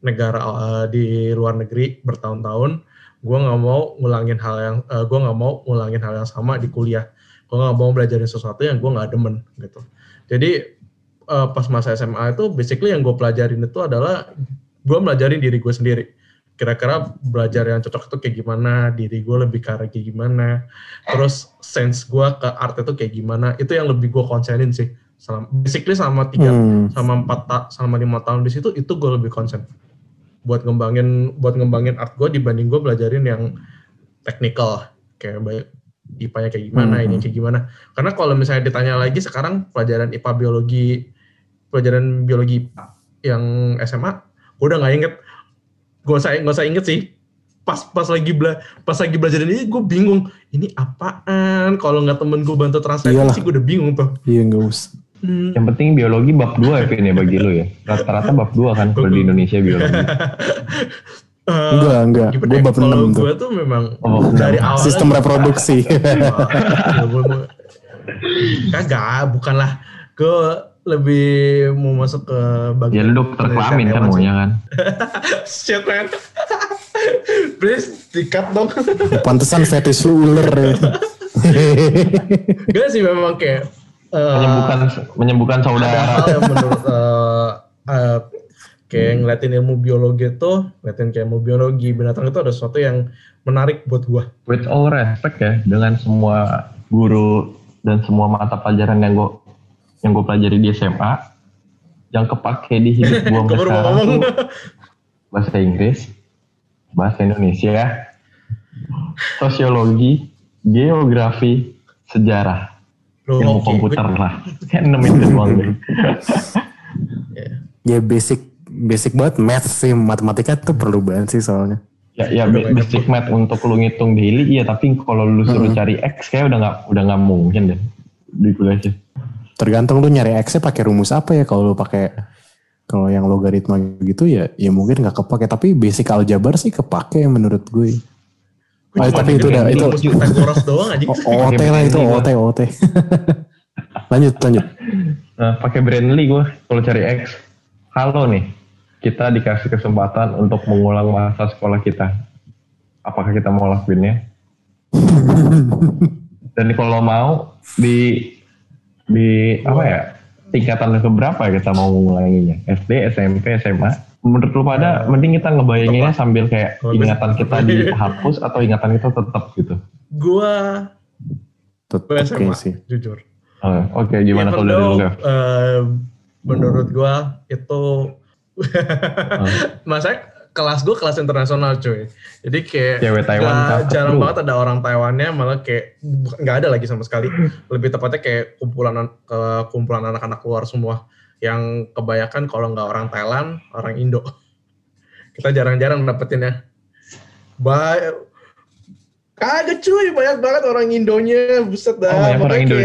Speaker 3: negara uh, di luar negeri bertahun-tahun. Gue nggak mau ngulangin hal yang uh, gue nggak mau ngulangin hal yang sama di kuliah. Gue nggak mau belajarin sesuatu yang gue nggak demen gitu. Jadi uh, pas masa SMA itu basically yang gue pelajarin itu adalah gue belajarin diri gue sendiri kira-kira belajar yang cocok itu kayak gimana diri gue lebih ke arah kayak gimana terus sense gue ke art itu kayak gimana itu yang lebih gue konsenin sih selama, basically selama tiga
Speaker 4: Hmm.
Speaker 3: selama empat selama lima tahun di situ itu gue lebih konsen buat ngembangin buat ngembangin art gue dibanding gue belajarin yang technical kayak banyak IPA-nya kayak gimana
Speaker 4: Hmm.
Speaker 3: ini kayak gimana karena kalau misalnya ditanya lagi sekarang pelajaran IPA biologi pelajaran biologi IPA yang SMA gue udah nggak inget gue usah nggak usah inget sih pas pas lagi bela pas lagi belajar ini gue bingung ini apaan kalau nggak temen gue bantu translate
Speaker 4: Iyalah.
Speaker 3: sih gue udah bingung tuh
Speaker 4: iya nggak usah
Speaker 3: Hmm.
Speaker 2: Yang penting biologi bab 2 ya Vin ya bagi lu ya. Rata-rata bab 2 kan kalau di Indonesia biologi. <laughs>
Speaker 3: Eh,
Speaker 4: enggak enggak gue
Speaker 3: ya,
Speaker 4: bab
Speaker 3: kalau
Speaker 4: 6 tuh
Speaker 3: gue tuh memang
Speaker 2: Oh,
Speaker 3: dari awal
Speaker 4: sistem reproduksi <laughs>
Speaker 3: Ya, kagak bukanlah gue lebih mau masuk ke bagian
Speaker 2: Ya lu dokter kelamin kan maunya kan. <laughs>
Speaker 3: shit man <laughs> please dikat dong. <laughs>
Speaker 4: Pantesan fetish lu ular ya.
Speaker 3: Gak sih memang kayak eh,
Speaker 2: Menyembuhkan menyembuhkan
Speaker 3: ada
Speaker 2: saudara.
Speaker 3: hal yang menurut eh, eh, kayak ngeliatin ilmu biologi itu ngeliatin kayak ilmu biologi binatang itu ada sesuatu yang menarik buat gua.
Speaker 2: With all respect ya dengan semua guru dan semua mata pelajaran yang gue yang gue pelajari di SMA yang kepake di hidup gue
Speaker 3: mau <laughs>
Speaker 2: sekarang tuh bahasa Inggris, bahasa Indonesia, sosiologi, geografi, sejarah,
Speaker 3: Loh,
Speaker 2: ilmu
Speaker 3: oke,
Speaker 2: komputer lah. <laughs> Kayak enam itu doang deh. <laughs>
Speaker 4: ya basic basic banget math sih matematika tuh perlu banget sih soalnya
Speaker 2: Ya, ya
Speaker 3: Udah
Speaker 2: basic math untuk lu ngitung daily, iya. Tapi kalau lu suruh cari X, kayak udah nggak udah nggak mungkin deh di kuliah sih.
Speaker 4: Tergantung lu nyari x pakai rumus apa ya kalau lu pakai Kalau yang logaritma gitu ya, ya mungkin nggak kepake. Tapi basic aljabar sih kepake menurut gue. Oh, tapi itu udah- itu-
Speaker 3: rumus Pythagoras doang aja.
Speaker 4: O- OT lah itu, OT, OT. <laughs> lanjut, lanjut.
Speaker 2: Nah, pakai Brandly gue kalau cari X. Halo nih, kita dikasih kesempatan untuk mengulang masa sekolah kita. Apakah kita mau lakuinnya? <laughs> Dan kalau mau di di apa ya tingkatan ke berapa ya kita mau mengulanginya? SD, SMP, SMA? Menurut lu pada mending kita ngebayanginnya sambil kayak
Speaker 3: Kalau
Speaker 2: ingatan kita <laughs> dihapus atau ingatan kita tetap gitu.
Speaker 3: Gue
Speaker 4: Tetep
Speaker 3: gue SMA,
Speaker 4: sih.
Speaker 3: jujur.
Speaker 2: Oh, Oke, gimana
Speaker 3: Even
Speaker 2: kalau dari lu?
Speaker 3: eh, menurut gue itu <laughs> masa kelas gue kelas internasional cuy. Jadi kayak
Speaker 2: Cewek Taiwan cakep,
Speaker 3: jarang banget ada orang Taiwannya malah kayak nggak ada lagi sama sekali. <laughs> Lebih tepatnya kayak kumpulan an- eh, kumpulan anak-anak luar semua. Yang kebanyakan kalau nggak orang Thailand orang Indo. <laughs> Kita jarang-jarang dapetin ya Ba- kagak cuy. Banyak banget orang Indonya. Buset dah.
Speaker 2: Oh, banyak orang Indo.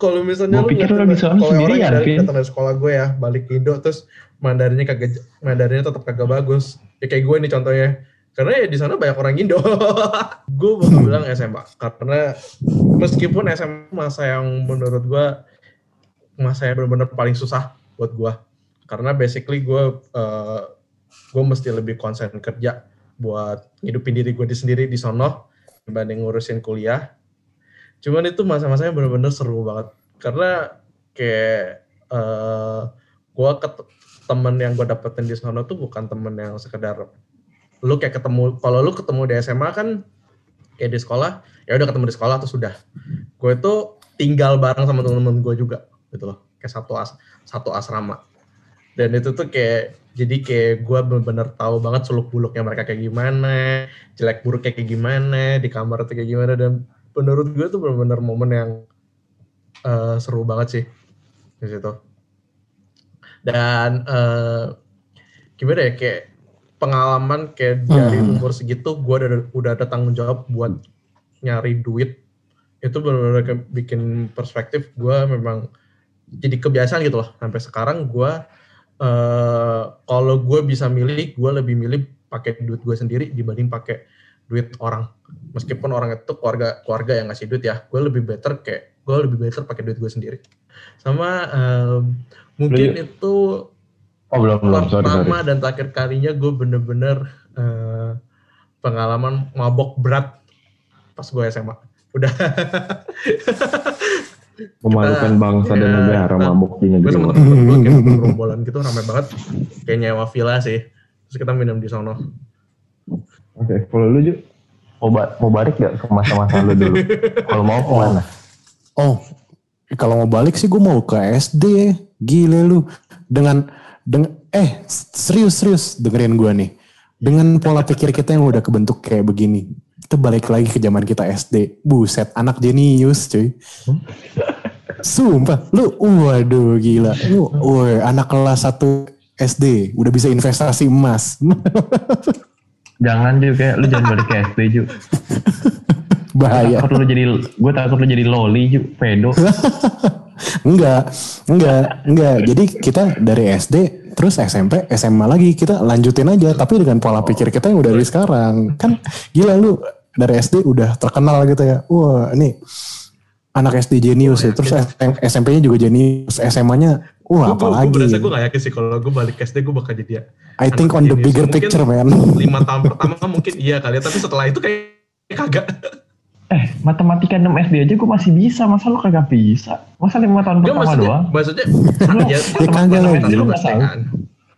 Speaker 3: kalau misalnya
Speaker 2: Gua pikir lu
Speaker 3: orang
Speaker 2: sendirian,
Speaker 3: yang dari,
Speaker 2: Vin.
Speaker 3: datang dari sekolah gue ya balik ke Indo terus Mandarinnya kagak Mandarinnya tetap kagak bagus ya kayak gue nih contohnya. Karena ya di sana banyak orang Indo. <laughs> Gue bakal bilang SMA karena meskipun SMA masa yang menurut gue masa yang benar-benar paling susah buat gue. Karena basically gue eh, gue mesti lebih konsen kerja buat ngidupin diri gue di sendiri di sono dibanding ngurusin kuliah. Cuman itu masa-masanya benar-benar seru banget. Karena kayak eh gue temen yang gue dapetin di sono tuh bukan temen yang sekedar lu kayak ketemu kalau lu ketemu di SMA kan kayak di sekolah ya udah ketemu di sekolah terus sudah gue itu tinggal bareng sama temen-temen gue juga gitu loh. Kayak satu as satu asrama. Dan itu tuh kayak jadi kayak gue bener-bener tahu banget seluk beluknya mereka kayak gimana jelek buruknya kayak gimana di kamar tuh kayak gimana. Dan menurut gue tuh bener-bener momen yang eh, seru banget sih di situ dan eh, gimana ya kayak pengalaman kayak dari
Speaker 4: Hmm.
Speaker 3: umur segitu gue udah udah ada tanggung jawab buat nyari duit. Itu benar-benar kayak bikin perspektif gue memang jadi kebiasaan gitu loh. Sampai sekarang gue eh kalau gue bisa milih gue lebih milih pakai duit gue sendiri dibanding pakai duit orang. Meskipun orang itu keluarga keluarga yang ngasih duit ya gue lebih better kayak gue lebih better pakai duit gue sendiri. Sama em, mungkin
Speaker 2: Lu-
Speaker 3: itu
Speaker 2: Oh belum belum sorry sorry.
Speaker 3: pertama dan terakhir kalinya gue bener-bener eh, pengalaman mabok berat pas gue SMA udah <laughs>
Speaker 2: Memalukan bangsa dan
Speaker 3: ya,
Speaker 2: negara
Speaker 3: kita-
Speaker 2: mabuk di
Speaker 3: gue
Speaker 2: negeri.
Speaker 3: sama
Speaker 2: luar.
Speaker 3: temen gue kayak <laughs> gerombolan gitu rame banget kayak nyewa villa sih terus kita minum di sono
Speaker 2: Oke, kalau lu Ju, mau, ba- mau balik gak ke masa-masa lu dulu? <laughs> kalau mau ke mana?
Speaker 4: Oh, kalau mau balik sih gue mau ke SD. Gile lu. Dengan dengan eh serius serius dengerin gue nih. Dengan pola pikir kita yang udah kebentuk kayak begini. Kita balik lagi ke zaman kita SD. Buset, anak jenius cuy. Sumpah, lu waduh gila. Lu woi, anak kelas 1 SD udah bisa investasi emas. <laughs>
Speaker 2: Jangan Ju, kayak lu jangan balik ke SD Ju. <laughs>
Speaker 4: Bahaya.
Speaker 2: Takut lu jadi, gue takut lu jadi loli Ju, pedo. <laughs>
Speaker 4: Enggak, enggak, enggak. Jadi kita dari SD terus SMP, SMA lagi kita lanjutin aja tapi dengan pola pikir kita yang udah dari sekarang. Kan gila lu dari SD udah terkenal gitu ya. Wah, ini anak SD jenius ya. Terus SMP-nya juga jenius, SMA-nya wah
Speaker 3: gue
Speaker 4: apalagi.
Speaker 3: berasa gue gak yakin sih kalau gue balik ke SD gue bakal jadi ya
Speaker 4: I think on the bigger picture, man.
Speaker 3: lima tahun pertama mungkin iya kali ya tapi setelah itu kayak kagak
Speaker 2: Eh, matematika 6 SD aja gue masih bisa, masa lu kagak bisa? Masa lima tahun pertama
Speaker 3: maksudnya,
Speaker 2: doang?
Speaker 3: maksudnya ya,
Speaker 4: Ya kagak
Speaker 3: lu
Speaker 2: tahu.
Speaker 3: kan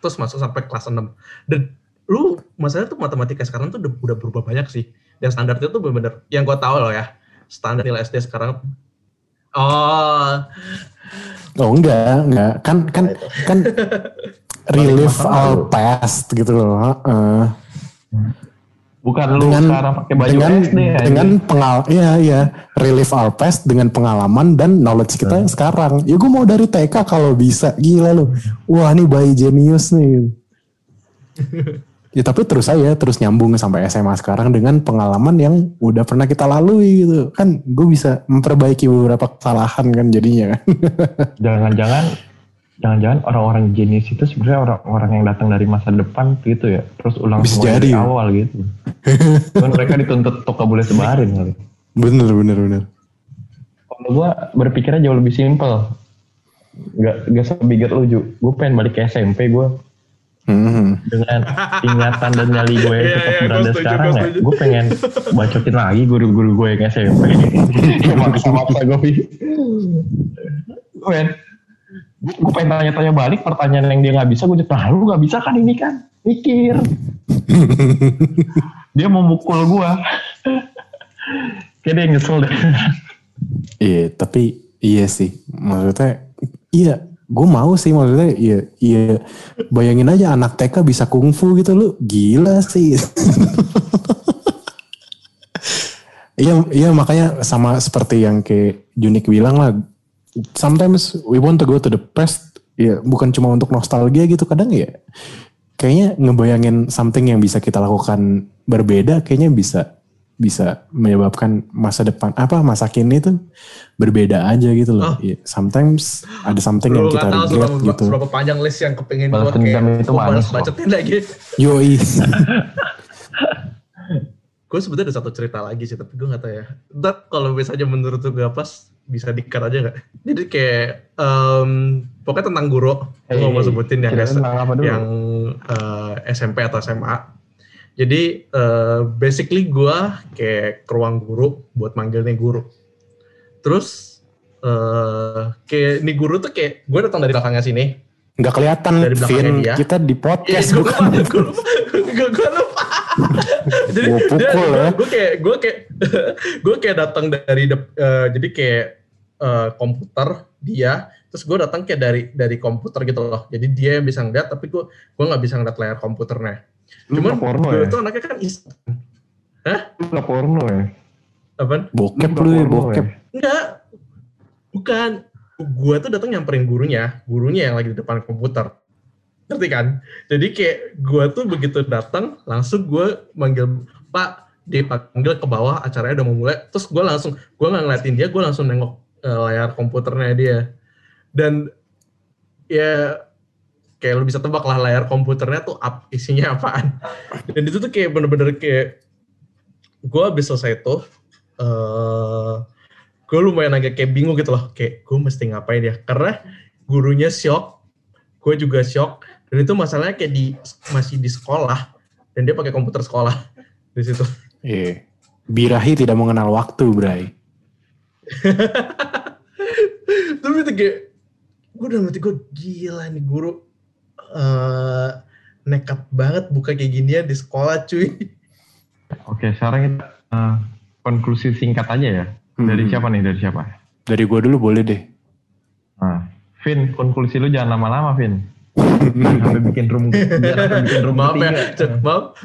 Speaker 3: terus masuk sampai kelas 6 dan lu masalahnya tuh matematika sekarang tuh udah, udah berubah banyak sih dan standarnya tuh bener-bener yang gue tahu loh ya standar nilai SD sekarang oh
Speaker 4: Oh enggak, enggak. Kan kan kan <laughs> relive all past gitu loh. Heeh.
Speaker 2: Bukan lu
Speaker 4: dengan
Speaker 2: sekarang pakai baju
Speaker 4: dengan
Speaker 2: SD ya?
Speaker 4: dengan pengal iya iya. Relive our past dengan pengalaman dan knowledge kita yang sekarang. Ya gue mau dari TK kalau bisa. Gila lu. Wah ini bayi jenius nih. <laughs> Ya tapi terus saya terus nyambung sampai SMA sekarang dengan pengalaman yang udah pernah kita lalui gitu. Kan gue bisa memperbaiki beberapa kesalahan kan jadinya kan. <laughs>
Speaker 2: Jangan-jangan jangan-jangan orang-orang jenius itu sebenarnya orang-orang yang datang dari masa depan gitu ya. Terus ulang
Speaker 4: Bisa
Speaker 2: semua
Speaker 4: jadi,
Speaker 2: dari
Speaker 4: ya.
Speaker 2: awal gitu. <laughs> Cuman mereka dituntut untuk gak boleh sebarin kali.
Speaker 4: Bener, bener, bener.
Speaker 2: kalau gue berpikirnya jauh lebih simpel. Nggak nggak sebigat lu Ju. Gue pengen balik ke SMP gue
Speaker 4: Hmm.
Speaker 2: dengan ingatan dan nyali gue yang tetap
Speaker 3: gue
Speaker 2: berada sekarang ya. gue pengen bacotin lagi guru-guru gue yang SMP <laughs> yang maksa-maksa gue gue <laughs> pengen gue pengen tanya-tanya balik pertanyaan yang dia nggak bisa gue jawab nah lu nggak bisa kan ini kan mikir <laughs> dia mau mukul gue kayak dia nyesel deh
Speaker 4: Iya, tapi iya sih. Maksudnya, iya, gue mau sih maksudnya, iya, iya. Bayangin aja anak TK bisa kungfu gitu lu, gila sih. <laughs> Iya, iya makanya sama seperti yang kayak Junik bilang lah. Sometimes we want to go to the past. Ya, bukan cuma untuk nostalgia gitu. Kadang ya, kayaknya ngebayangin something yang bisa kita lakukan berbeda, kayaknya bisa bisa menyebabkan masa depan apa masa kini tuh berbeda aja gitu loh.
Speaker 3: Oh.
Speaker 4: Ya, sometimes ada something yang
Speaker 3: Lu
Speaker 4: kita
Speaker 3: tahu
Speaker 4: regret
Speaker 3: seberapa,
Speaker 4: gitu.
Speaker 3: seberapa panjang list yang kepingin
Speaker 2: Balas
Speaker 3: gue kayak
Speaker 2: itu
Speaker 3: gua
Speaker 2: manis
Speaker 3: bacotin lagi.
Speaker 4: Yoi. <laughs>
Speaker 3: gue sebetulnya ada satu cerita lagi sih, tapi gue gak tahu ya. Ntar kalau misalnya menurut gak pas, bisa di-cut aja gak? Jadi kayak, em, pokoknya tentang guru, gue
Speaker 2: Hey,
Speaker 3: mau sebutin yang,
Speaker 2: cerita tentang apa dulu?
Speaker 3: yang eh, SMP atau SMA. Jadi eh, basically gue kayak ke ruang guru buat manggil nih guru. Terus eh kayak nih guru tuh kayak gue datang dari belakangnya sini.
Speaker 4: Nggak kelihatan,
Speaker 3: Dari belakangnya
Speaker 4: Vin.
Speaker 3: dia.
Speaker 4: Kita di podcast
Speaker 3: Iya, gue lupa, gue lupa, gue, gue lupa. jadi
Speaker 4: pukul ya.
Speaker 3: gue kayak gue kayak <laughs> gue kayak datang dari dep- eh, jadi kayak eh, komputer dia, terus gue datang kayak dari dari komputer gitu loh. Jadi dia yang bisa ngeliat, tapi gue gue nggak bisa ngeliat layar komputernya.
Speaker 2: Lu
Speaker 3: Cuman
Speaker 2: porno
Speaker 3: gue
Speaker 2: ya
Speaker 3: tuh anaknya kan instan.
Speaker 2: lu nggak porno ya
Speaker 3: Apaan?
Speaker 4: Bokep lu ya, bokep.
Speaker 3: Enggak. Bukan. Gua tuh datang nyamperin gurunya, gurunya yang lagi di depan komputer. Ngerti kan? Jadi kayak gua tuh begitu datang, langsung gua manggil Pak, dipanggil ke bawah, acaranya udah mau mulai. Terus gua langsung, gua nggak ngeliatin dia, gua langsung nengok eh, layar komputernya dia. Dan ya kayak lu bisa tebak lah layar komputernya tuh up, isinya apaan. Dan itu tuh kayak bener-bener kayak gue habis selesai tuh eh gue lumayan agak kayak bingung gitu loh kayak gue mesti ngapain ya karena gurunya shock gue juga shock dan itu masalahnya kayak di masih di sekolah dan dia pakai komputer sekolah di situ
Speaker 4: Iya. Birahi tidak mengenal waktu, Bray. <laughs>
Speaker 3: tapi itu kayak gue udah mati gue gila nih guru eh nekat banget buka kayak ginian di sekolah cuy
Speaker 2: Oke, sekarang kita eh, konklusi singkat aja ya. Dari
Speaker 4: Hmm.
Speaker 2: siapa nih? Dari siapa?
Speaker 4: Dari gua dulu boleh deh.
Speaker 2: Nah, Vin, konklusi lu jangan lama-lama, Vin. <laughs> Sampai bikin room, <laughs> biar bikin room
Speaker 3: maaf ya maaf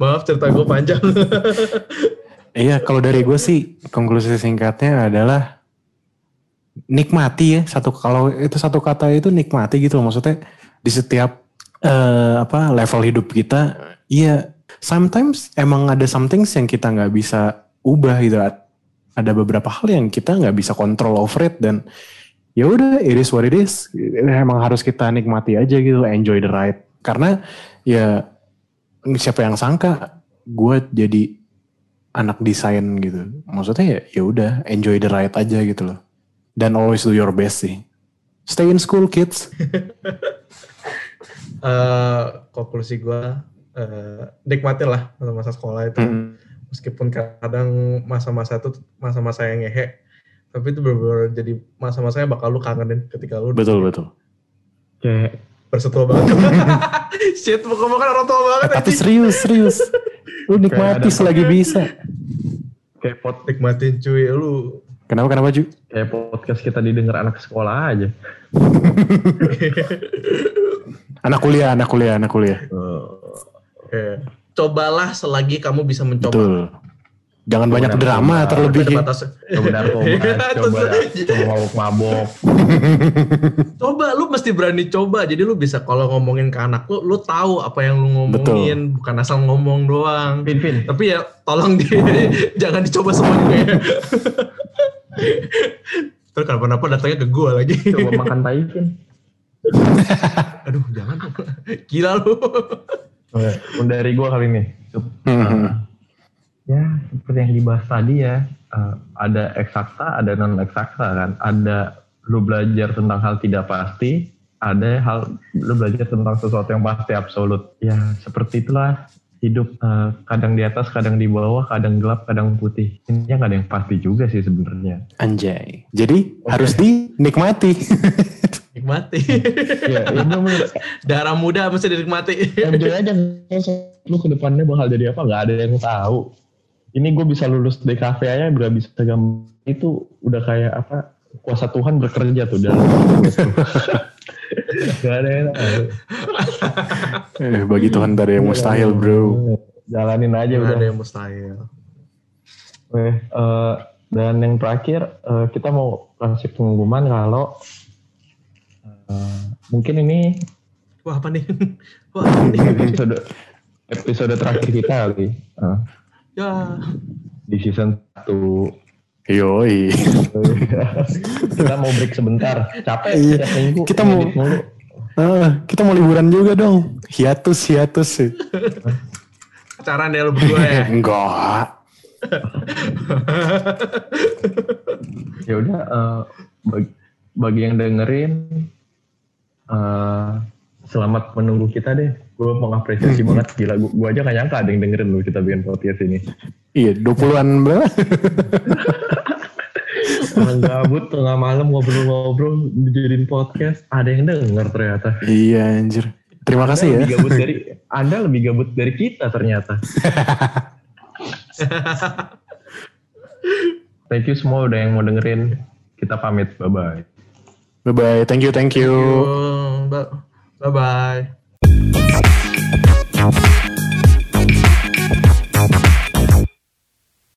Speaker 3: maaf cerita gue panjang
Speaker 4: Iya, kalau dari gue sih konklusi singkatnya adalah nikmati ya satu kalau itu satu kata itu nikmati gitu loh. Maksudnya di setiap eh, apa level hidup kita iya sometimes emang ada something yang kita nggak bisa ubah gitu. Ada beberapa hal yang kita nggak bisa kontrol over it dan ya udah it is what it is. Emang harus kita nikmati aja gitu enjoy the ride. Karena ya siapa yang sangka gue jadi anak desain gitu. Maksudnya ya ya udah enjoy the ride aja gitu loh. Dan always do your best sih. Stay in school kids. <laughs>
Speaker 3: Eh konklusi gue eh nikmatin lah masa-masa sekolah itu.
Speaker 4: Hmm.
Speaker 3: meskipun kadang masa-masa itu masa-masa yang ngehe tapi itu benar-benar jadi masa-masanya bakal lu kangenin ketika lu
Speaker 4: betul betul.
Speaker 2: Kayak
Speaker 3: bersetua banget. <laughs> <laughs> Shit bukan orang tua banget
Speaker 4: Eh, tapi serius serius lu nikmati selagi bisa.
Speaker 2: Kayak pod,
Speaker 3: nikmatin cuy lu.
Speaker 4: Kenapa kenapa Ju?
Speaker 2: kayak podcast kita didengar anak sekolah aja. <laughs>
Speaker 4: anak kuliah anak kuliah anak kuliah.
Speaker 3: Eh, cobalah selagi kamu bisa mencoba.
Speaker 4: Betul jangan banyak
Speaker 2: Benar,
Speaker 4: drama
Speaker 2: benar.
Speaker 4: terlebih <laughs> ya.
Speaker 3: batasnya.
Speaker 2: Coba
Speaker 3: Iya,
Speaker 2: coba, mabok-mabok. <laughs>
Speaker 3: coba lu mesti berani coba jadi lu bisa kalau ngomongin ke anak lu lu tahu apa yang lu ngomongin bukan asal ngomong doang
Speaker 2: Vin,
Speaker 3: tapi ya tolong di <laughs> jangan dicoba semua juga ya Terus kenapa-napa datangnya ke gue lagi.
Speaker 2: Coba makan tai.
Speaker 3: Aduh, jangan. Gila lu.
Speaker 2: Oke, dari gue kali ini.
Speaker 4: Hmm.
Speaker 2: Ya, seperti yang dibahas tadi ya, eh, ada eksakta, ada non eksakta kan. Ada lu belajar tentang hal tidak pasti, ada hal lu belajar tentang sesuatu yang pasti absolut. Ya, seperti itulah hidup eh, kadang di atas, kadang di bawah, kadang gelap, kadang putih. Ini nggak ada yang pasti juga sih sebenarnya.
Speaker 4: Anjay. Jadi harus dinikmati. <laughs>
Speaker 3: Nikmati.
Speaker 2: ya, ya bener-bener.
Speaker 3: Darah muda mesti dinikmati.
Speaker 2: enjoy aja lu ke depannya bakal jadi apa nggak ada yang tahu ini gue bisa lulus DKV aja udah bisa gambar itu udah kayak apa kuasa Tuhan bekerja tuh dalam <laughs> gak ada yang
Speaker 4: eh, bagi Tuhan tak ada yang mustahil bro.
Speaker 2: jalanin aja
Speaker 3: Nggak
Speaker 2: udah
Speaker 3: ada yang mustahil.
Speaker 2: Oke, eh, dan yang terakhir eh, kita mau kasih pengumuman kalau eh, mungkin ini
Speaker 3: Wah apa nih? <laughs> Wah apa nih?
Speaker 2: episode episode terakhir kita kali Eh,
Speaker 3: Ya.
Speaker 2: di season 1
Speaker 4: Yoi.
Speaker 2: kita mau break sebentar capek
Speaker 4: Iya.
Speaker 2: minggu
Speaker 4: Kita mau-. Ah, kita mau liburan juga dong. Hiatus, hiatus sih.
Speaker 3: Pacaran deh lu berdua ya. <laughs>
Speaker 4: Enggak.
Speaker 2: ya udah eh, bagi, bagi yang dengerin eh, selamat menunggu kita deh. Gue mengapresiasi banget. Gila gue, gue aja gak nyangka ada yang dengerin lu kita bikin podcast ini.
Speaker 4: Iya, 20-an berapa? <laughs>
Speaker 2: orang gabut tengah malam ngobrol-ngobrol dijadiin podcast. Ada yang denger ternyata.
Speaker 4: Iya, anjir. Terima kasih ya.
Speaker 2: Anda lebih gabut dari <laughs> anda lebih gabut dari kita ternyata. <laughs> Thank you semua udah yang mau dengerin. Kita pamit. Bye bye
Speaker 4: Bye-bye. Thank you, thank you.
Speaker 3: Bye bye.